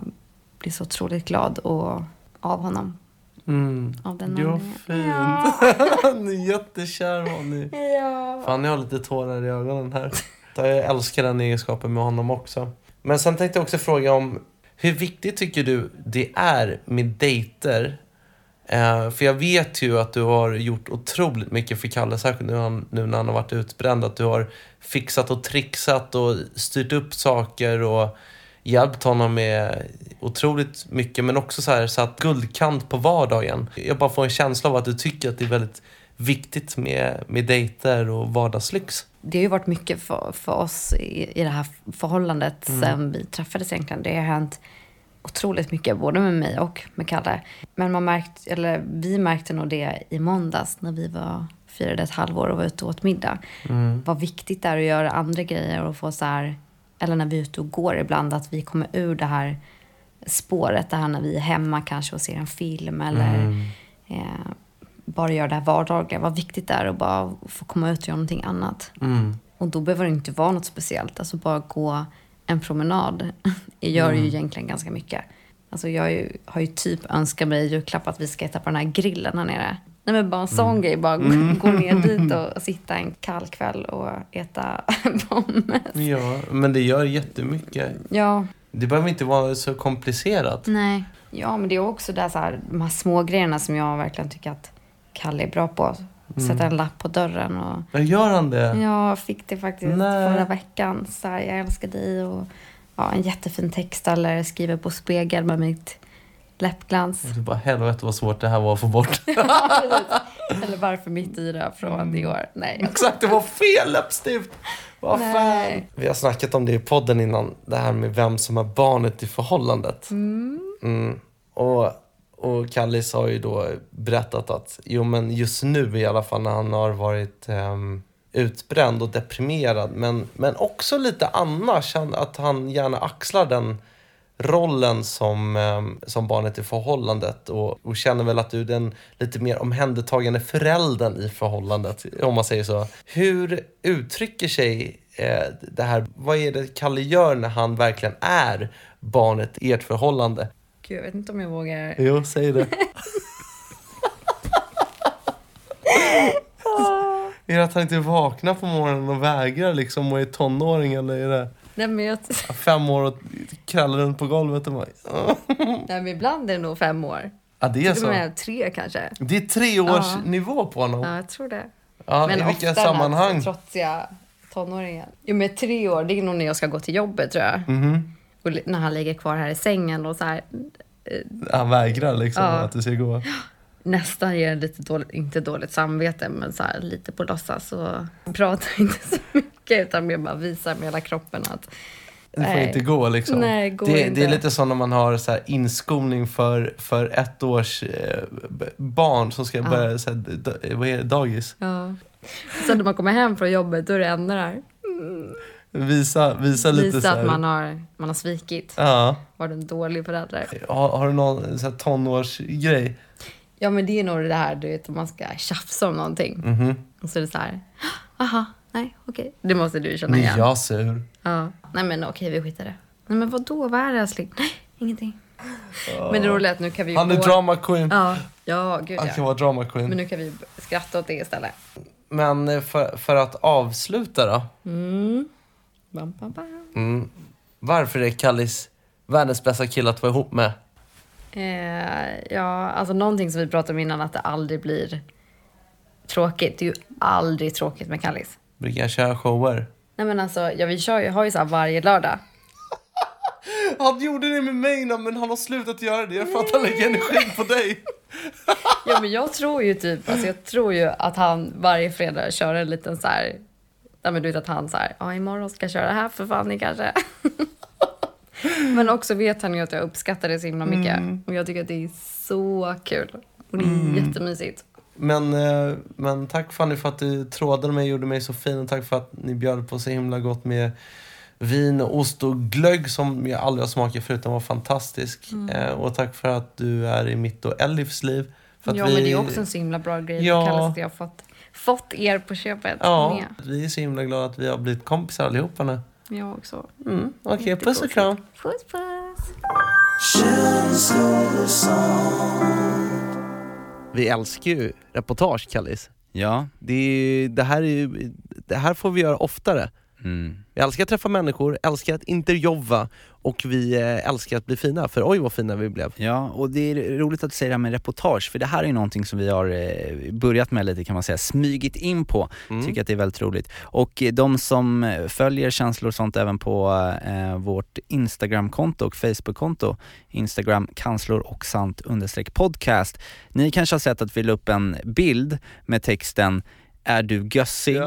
blir så otroligt glad och, av honom. Mm. Av den Ja, fint. ni är jättekär ni. Ja. Fan, ni har lite tårar i ögonen här. Jag älskar den egenskapen med honom också. Men sen tänkte jag också fråga om hur viktigt tycker du det är med dejter? Eh, för jag vet ju att du har gjort otroligt mycket för Kalle, särskilt nu, han, nu när han har varit utbränd. Att du har fixat och trixat och styrt upp saker och hjälpt honom med otroligt mycket. Men också så här satt guldkant på vardagen. Jag bara får en känsla av att du tycker att det är väldigt viktigt med, med dejter och vardagslyx. Det har ju varit mycket för, för oss i, i det här förhållandet Mm. sen vi träffades egentligen. Det har hänt otroligt mycket, både med mig och med Kalle. Men man märkt, eller vi märkte nog det i måndags när vi var, firade ett halvår och var ute och åt middag. Mm. Vad viktigt det är att göra andra grejer och få så här, eller när vi är ute och går ibland, att vi kommer ur det här spåret, det här när vi är hemma kanske och ser en film eller Mm. eh, bara göra det här vardagliga. Vad viktigt det är att bara få komma ut och göra någonting annat. Mm. Och då behöver det inte vara något speciellt. Alltså bara gå en promenad gör ju Mm. egentligen ganska mycket. Alltså jag har ju, har ju typ önskat mig i julklapp att vi ska äta på den här grillen här nere. Nej men bara en sån Mm. grej. Bara gå- Mm. gå ner dit och sitta en kall kväll och äta pommes. Ja, men det gör jättemycket. Ja, Det behöver inte vara så komplicerat. nej. Ja, men det är också det här, så här, de här små grejerna som jag verkligen tycker att Kalle är bra på. Sätta Mm. en lapp på dörren och Ja, Gör han det? Ja, jag fick det faktiskt Nej. förra veckan. Så här, jag älskar dig och ja, en jättefin text eller skriver på spegel med mitt läppglans. Du bara, helvete vad svårt det här var att få bort. eller varför mitt yra från Dior. Nej. Exakt, det var fel läppstift! Vad fan? Vi har snackat om det i podden innan, det här med vem som är barnet i förhållandet. Mm. Mm. Och, och Kallis har ju då berättat att, jo men just nu i alla fall när han har varit um, utbränd och deprimerad, men, men också lite annars, han, att han gärna axlar den rollen som, um, som barnet i förhållandet och, och känner väl att du är den lite mer omhändertagande föräldern i förhållandet, om man säger så. Hur uttrycker sig eh, det här, vad är det Kalle gör när han verkligen är barnet i ert förhållande? Gud, jag vet inte om jag vågar. Jo, säg det. är det att han inte vaknar på morgonen och vägrar liksom och är tonåring eller är det Nej, men, jag, fem år och krallar runt på golvet och bara... nej, men ibland är det nog fem år. Ja, det är så. med tre kanske. Det är tre års nivå på honom. Ja, jag tror det. Ja, men i vilka sammanhang? Här trotsiga tonåringen. Jo, men tre år, det är nog när jag ska gå till jobbet tror jag. Mhm. Och när han ligger kvar här i sängen och så här. eh, Han vägrar liksom Ja. att du ska gå. nästan ger en lite dåligt, inte dåligt samvete, men så här, lite på låtsas. Och pratar inte så mycket, utan mer bara visar med hela kroppen att Det får nej. inte gå liksom. Nej, går det, inte. det är lite som när man har så inskolning för, för ett års eh, barn som ska Ja. börja så här, vad är det, dagis. Ja. Sen när man kommer hem från jobbet, då är det enda där. Visa, visa lite Visa att man har, man har svikit. Ja. Var en dålig förälder. Har, har du någon så här tonårsgrej? Ja, men det är nog det här, du vet, om man ska tjafsa om någonting. Mhm. Och så är det så här, aha, Nej, okej. Det måste du känna Nu är igen. jag sur. Ja. Nej men okej, vi skiter det. Nej men vadå, vad är det älskling? Nej, ingenting. Men det roliga är att nu kan vi ju Han är gå- drama queen. Ja, ja gud Han ja. kan vara drama queen. Men nu kan vi skratta åt det istället. Men eh, för, för att avsluta då. Mm. Bam, bam, bam. Mm. Varför är Kallis världens bästa kille att vara ihop med? Eh, ja, alltså någonting som vi pratade om innan, att det aldrig blir tråkigt. Det är ju aldrig tråkigt med Kallis. Brukar jag köra shower? Nej men alltså, ja, vi kör ju, har ju så här varje lördag. Han gjorde det med mig innan, men han har slutat göra det för att han lägger energi på dig. Ja men jag tror ju typ, alltså jag tror ju att han varje fredag kör en liten så här, ja men du vet att han så här, ja imorgon ska jag köra det här för Fanny kanske. men också vet han ju att jag uppskattar det så himla mycket. Mm. Och jag tycker att det är så kul. Och det är Mm. jättemysigt. Men, eh, men tack Fanny för att du trådade mig och gjorde mig så fin och tack för att ni bjöd på så himla gott med vin, och ost och glögg som jag aldrig har smakat förut. Den var fantastisk. Mm. Eh, och tack för att du är i mitt och Elifs liv. För att ja men det är också en så himla bra grej. Ja. Ja. Kallas att jag har fått, fått er på köpet Ja, med. vi är så himla glada att vi har blivit kompisar allihopa nu. Jag också. Mm, Okej, puss och kram. Puss puss. Vi älskar ju reportage, Kallis. Ja. Det, är, det, här är, ju- det här får vi göra oftare. Mm. Vi älskar att träffa människor, älskar att intervjua och vi eh, älskar att bli fina. För oj vad fina vi blev. Ja, och det är roligt att du säger det här med reportage, för det här är ju någonting som vi har eh, börjat med lite kan man säga, smygit in på. Mm. Tycker att det är väldigt roligt. Och eh, de som följer känslor och sånt även på eh, vårt Instagramkonto och Facebookkonto, Instagram kanslor och sant understreck podcast. Ni kanske har sett att vi la upp en bild med texten är du gössig?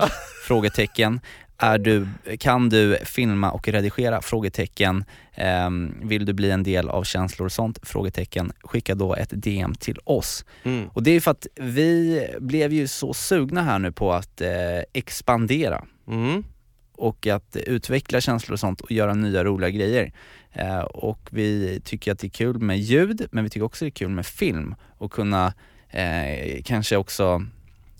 Frågetecken. Är du, kan du filma och redigera? Frågetecken. Ehm, vill du bli en del av känslor och sånt? Frågetecken. Skicka då ett DM till oss. Mm. Och det är för att vi blev ju så sugna här nu på att eh, expandera Mm. och att utveckla känslor och sånt och göra nya roliga grejer. Eh, och vi tycker att det är kul med ljud, men vi tycker också det är kul med film och kunna eh, kanske också,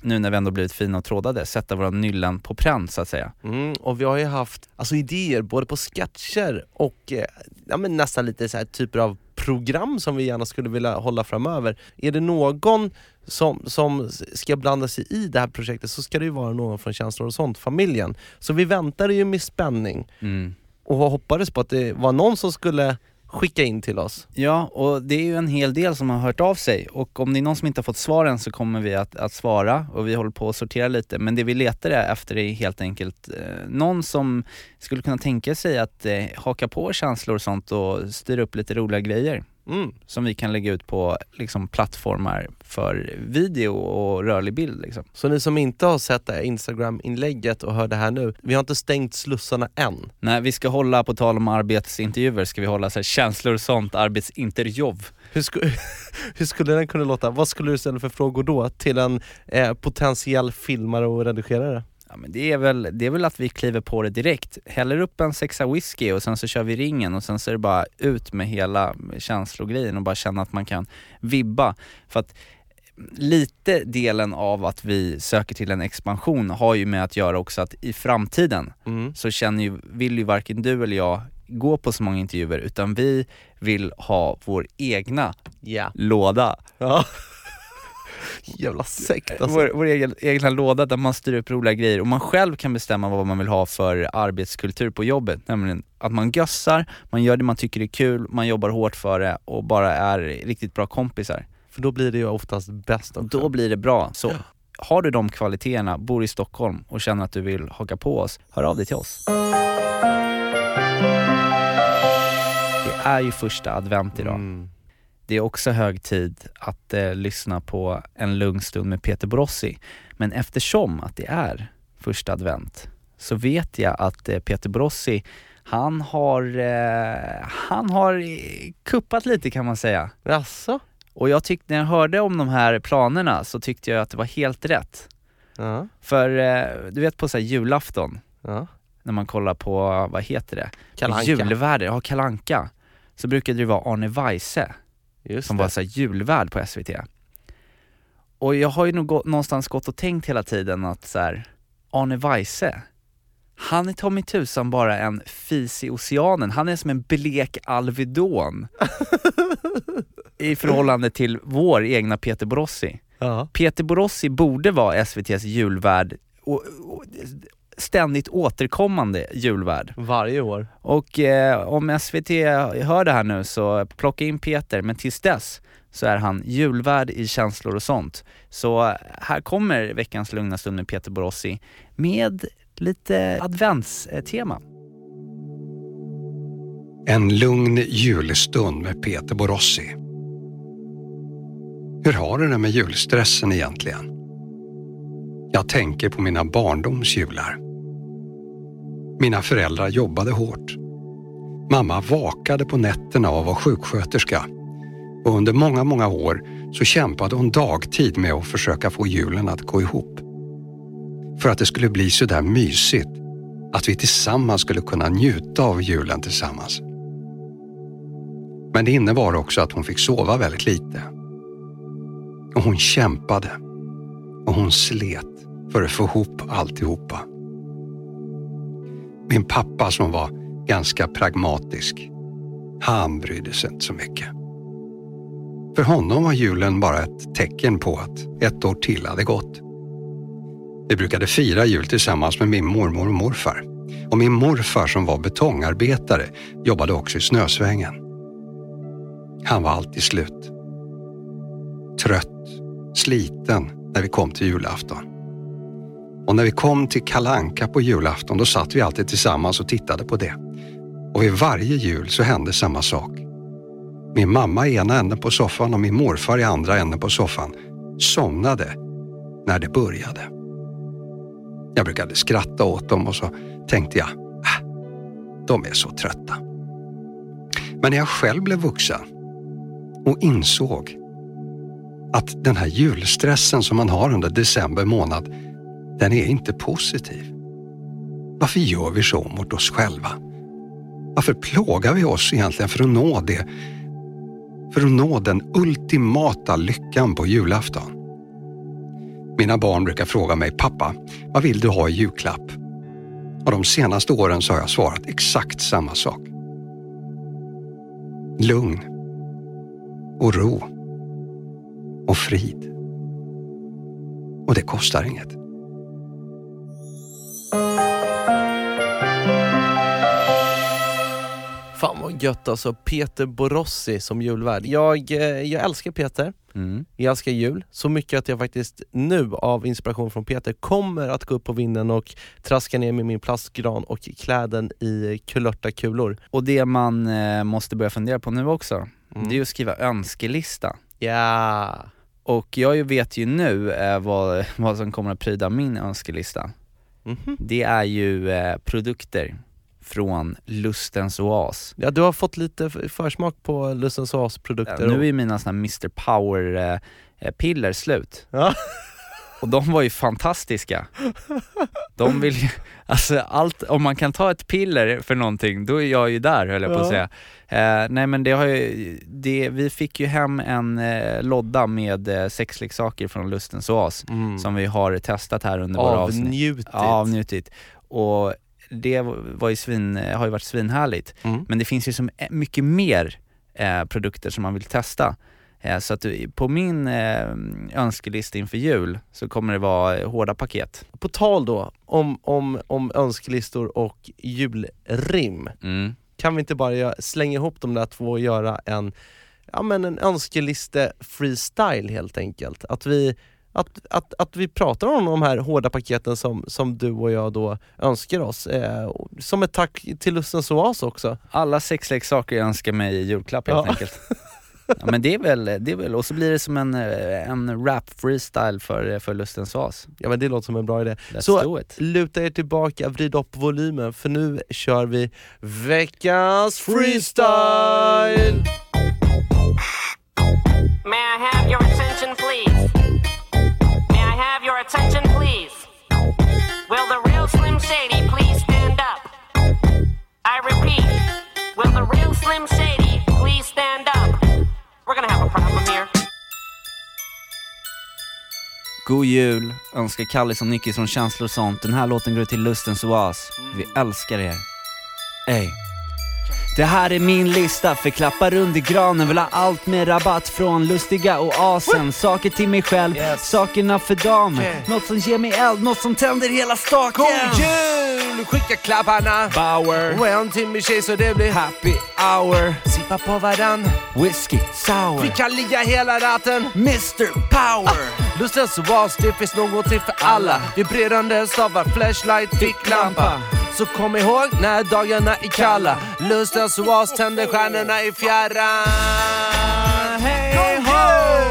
nu när vi ändå blivit fina och trådade, sätta våra nyllen på pränt så att säga. Mm, och vi har ju haft alltså, idéer både på sketcher och eh, ja, men nästan lite så här typer av program som vi gärna skulle vilja hålla framöver. Är det någon som, som ska blanda sig i det här projektet så ska det ju vara någon från Känslor och sånt, familjen. Så vi väntade ju med spänning Mm. och hoppades på att det var någon som skulle skicka in till oss. Ja, och det är ju en hel del som har hört av sig och om det är någon som inte har fått svaren så kommer vi att, att svara och vi håller på att sortera lite. Men det vi letar efter är helt enkelt eh, någon som skulle kunna tänka sig att eh, haka på känslor och sånt och styra upp lite roliga grejer. Mm. Som vi kan lägga ut på liksom, plattformar för video och rörlig bild. Liksom. Så ni som inte har sett det här Instagram-inlägget och hör det här nu, vi har inte stängt slussarna än. Nej, vi ska hålla, på tal om arbetsintervjuer, ska vi hålla så här, känslor och sånt, arbetsintervju. Hur, sku, hur skulle den kunna låta? Vad skulle du ställa för frågor då till en eh, potentiell filmare och redigerare? Ja, men det, är väl, det är väl att vi kliver på det direkt, häller upp en sexa whisky och sen så kör vi ringen och sen så är det bara ut med hela känslogrejen och bara känna att man kan vibba. För att lite delen av att vi söker till en expansion har ju med att göra också att i framtiden Mm. så känner ju, vill ju varken du eller jag gå på så många intervjuer utan vi vill ha vår egna Ja. låda. Ja. Jävla sekt alltså. Vår, vår egen, egna låda där man styr upp roliga grejer och man själv kan bestämma vad man vill ha för arbetskultur på jobbet. Nämligen att man gössar, man gör det man tycker är kul, man jobbar hårt för det och bara är riktigt bra kompisar. För då blir det ju oftast bäst också. Då blir det bra. Så har du de kvaliteterna, bor i Stockholm och känner att du vill haka på oss, hör av dig till oss. Det är ju första advent idag. Mm. Det är också hög tid att eh, lyssna på en lugn stund med Peter Borossi. Men eftersom att det är första advent så vet jag att eh, Peter Borossi, han har, eh, han har eh, kuppat lite kan man säga. Jaså? Och jag tyckte, när jag hörde om de här planerna så tyckte jag att det var helt rätt. Ja. För eh, du vet på så här julafton, Ja. när man kollar på, vad heter det? Kalle Anka. Julvärd, ja Kalanka. Så brukade det vara Arne Weise Just som det. var så julvärd på SVT. Och jag har ju nog gå, någonstans gått och tänkt hela tiden att så här, Arne Weise, han är mig tusan bara en fis i oceanen. Han är som en blek Alvedon i förhållande till vår egna Peter Borossi. Ja. Peter Borossi borde vara SVTs julvärd, och, och, ständigt återkommande julvärd. Varje år. Och eh, om SVT hör det här nu så plocka in Peter, men tills dess så är han julvärd i känslor och sånt. Så här kommer veckans lugna stund med Peter Borossi med lite adventstema. En lugn julstund med Peter Borossi. Hur har du det med julstressen egentligen? Jag tänker på mina barndoms jular. Mina föräldrar jobbade hårt. Mamma vakade på nätterna och var sjuksköterska och under många, många år så kämpade hon dagtid med att försöka få julen att gå ihop. För att det skulle bli så där mysigt, att vi tillsammans skulle kunna njuta av julen tillsammans. Men det innebar också att hon fick sova väldigt lite. Och hon kämpade och hon slet för att få ihop alltihopa. Min pappa som var ganska pragmatisk, han brydde sig inte så mycket. För honom var julen bara ett tecken på att ett år till hade gått. Vi brukade fira jul tillsammans med min mormor och morfar. Och min morfar som var betongarbetare jobbade också i snösvängen. Han var alltid slut. Trött, sliten när vi kom till julafton. Och när vi kom till Kalanka på julafton då satt vi alltid tillsammans och tittade på det. Och vid varje jul så hände samma sak. Min mamma i ena änden på soffan och min morfar i andra änden på soffan somnade när det började. Jag brukade skratta åt dem och så tänkte jag, äh, de är så trötta. Men när jag själv blev vuxen och insåg att den här julstressen som man har under december månad, den är inte positiv. Varför gör vi så mot oss själva? Varför plågar vi oss egentligen för att nå det för att nå den ultimata lyckan på julafton. Mina barn brukar fråga mig, pappa, vad vill du ha i julklapp? Och de senaste åren så har jag svarat exakt samma sak. Lugn och ro och frid. Och det kostar inget. Fan vad gött alltså, Peter Borossi som julvärd. Jag, eh, jag älskar Peter, Mm. jag älskar jul, så mycket att jag faktiskt nu av inspiration från Peter kommer att gå upp på vinden och traska ner med min plastgran och klä den i kulörta kulor. Och det man eh, måste börja fundera på nu också, Mm. det är att skriva önskelista. Ja. Och jag vet ju nu eh, vad, vad som kommer att pryda min önskelista. Mhm. Det är ju eh, produkter från Lustens Oas. Ja, du har fått lite försmak på Lustens Oas produkter. Ja, nu är mina såna Mr Power eh, eh, slut. Ja. Och de var ju fantastiska. De vill ju, alltså allt, om man kan ta ett piller för någonting, då är jag ju där höll jag på att säga. Eh, nej men det har ju, det, vi fick ju hem en eh, lodda med eh, sexleksaker från Lustens Oas Mm. som vi har testat här under våra avsnitt. Avnjutit. Ja, avnjutit. Och det var ju svin, har ju varit svinhärligt. Mm. Men det finns ju så mycket mer eh, produkter som man vill testa. Eh, så att du, på min eh, önskelista inför jul så kommer det vara eh, hårda paket. På tal då om, om, om önskelistor och julrim. Mm. Kan vi inte bara slänga ihop de där två och göra en, ja, men en önskeliste freestyle helt enkelt? Att vi, att, att, att vi pratar om de här hårda paketen som, som du och jag då önskar oss. Eh, som ett tack till Lustens Oas också. Alla sexleksaker jag önskar mig i julklapp helt Ja. enkelt. Ja, men det är, väl, det är väl, och så blir det som en, eh, en rap freestyle för, för Lustens Oas. Ja men det låter som en bra idé. Let's Så do it. luta er tillbaka, vrid upp volymen för nu kör vi veckans freestyle! May I have your attention, please? Have your attention, please? Will the real Slim Shady please stand up? I repeat, will the real Slim Shady please stand up? We're gonna have a problem here. God jul, önskar Kallis och Nicky från Känslor och sånt. Den här låten går till Lustens Oas. Vi älskar er. Ey. Det här är min lista för klappar under granen Vill ha allt med rabatt från lustiga oasen. Saker till mig själv, sakerna för damer Yeah. Något som ger mig eld, något som tänder hela staken. God jul! Skicka klapparna. Bauer. Och en till min tjej så det blir Happy hour. Sippa på varann. Whisky sour. Vi kan ligga hela natten. Mr Power. Lustens oas, det finns någonting för alla. Vibrerande stavar, flashlight, ficklampa Så kom ihåg när dagarna är kalla Lustens oas tänder stjärnorna i fjärran Hey ho!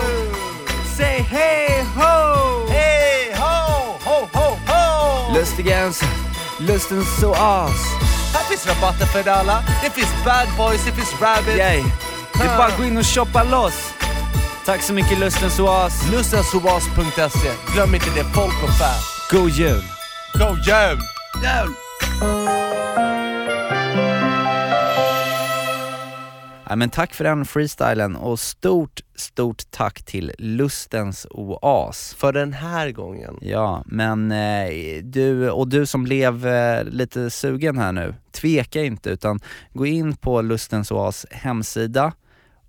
Say hey ho! Hey ho! Ho ho ho! Lustigens, lustens oas Här finns rabatter för alla Det finns bad boys, det finns rabbits Yay. Det är bara att gå in och shoppa loss Tack så mycket Lustens oas Lustensoas.se Glöm inte det, folk och fä God jul! God jul! Jul! Ja, men tack för den freestylen och stort, stort tack till Lustens Oas. För den här gången. Ja, men eh, du, och du som blev eh, lite sugen här nu, tveka inte utan gå in på Lustens Oas hemsida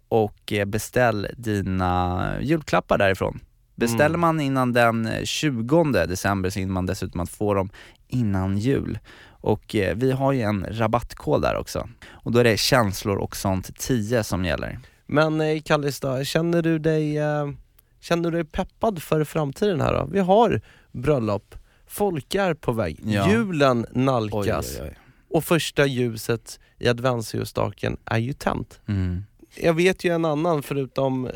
och eh, beställ dina julklappar därifrån. Beställer Mm. man innan den eh, 20 december så hinner man dessutom att få dem innan jul. Och eh, vi har ju en rabattkod där också. Och då är det känslor och sånt 10 som gäller. Men eh, Kallis då, känner du dig, eh, känner du dig peppad för framtiden här då? Vi har bröllop, folk är på väg, Ja. julen nalkas Oj, oj, oj. och första ljuset i adventsljusstaken är ju tänt. Mm. Jag vet ju en annan förutom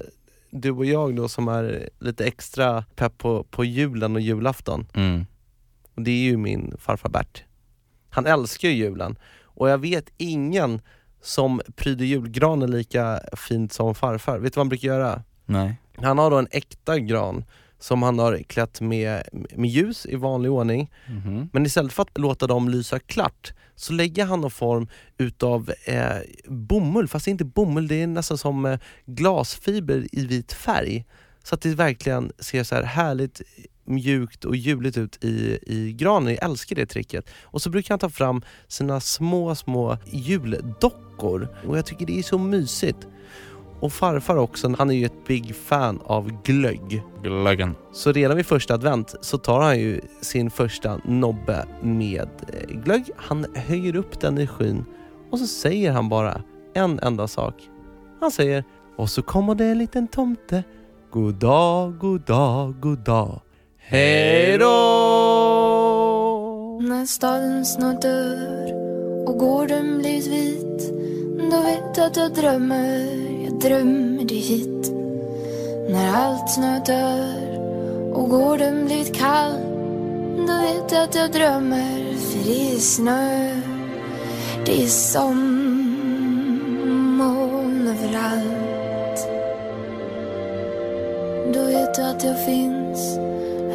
du och jag då som är lite extra pepp på, på julen och julafton. Mm. Och det är ju min farfar Bert. Han älskar ju julen och jag vet ingen som pryder julgranen lika fint som farfar. Vet du vad han brukar göra? Nej. Han har då en äkta gran som han har klätt med, med ljus i vanlig ordning. Mhm. Men istället för att låta dem lysa klart så lägger han någon form utav eh, bomull, fast det är inte bomull, det är nästan som eh, glasfiber i vit färg. Så att det verkligen ser så här härligt mjukt och juligt ut i, i granen. Jag älskar det tricket. Och så brukar han ta fram sina små, små juldockor och jag tycker det är så mysigt. Och farfar också, han är ju ett big fan av glögg. Glöggen. Så redan vid första advent så tar han ju sin första nobbe med eh, glögg. Han höjer upp den i skyn och så säger han bara en enda sak. Han säger och så kommer det en liten tomte. God dag, god dag, god dag. Hej då! När staden snart dör och gården blivit vit Då vet jag att jag drömmer, jag drömmer dig hit. När allt snart dör och gården blivit kall Då vet jag att jag drömmer, för det är snö Det är som moln överallt. Då vet jag att jag finns,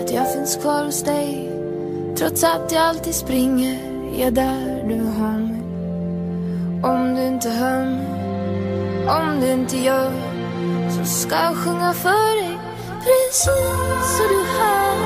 att jag finns kvar hos dig. Trots att jag alltid springer, jag där du har mig. Om du inte hör mig, om du inte gör Så ska jag sjunga för dig, precis så du hör.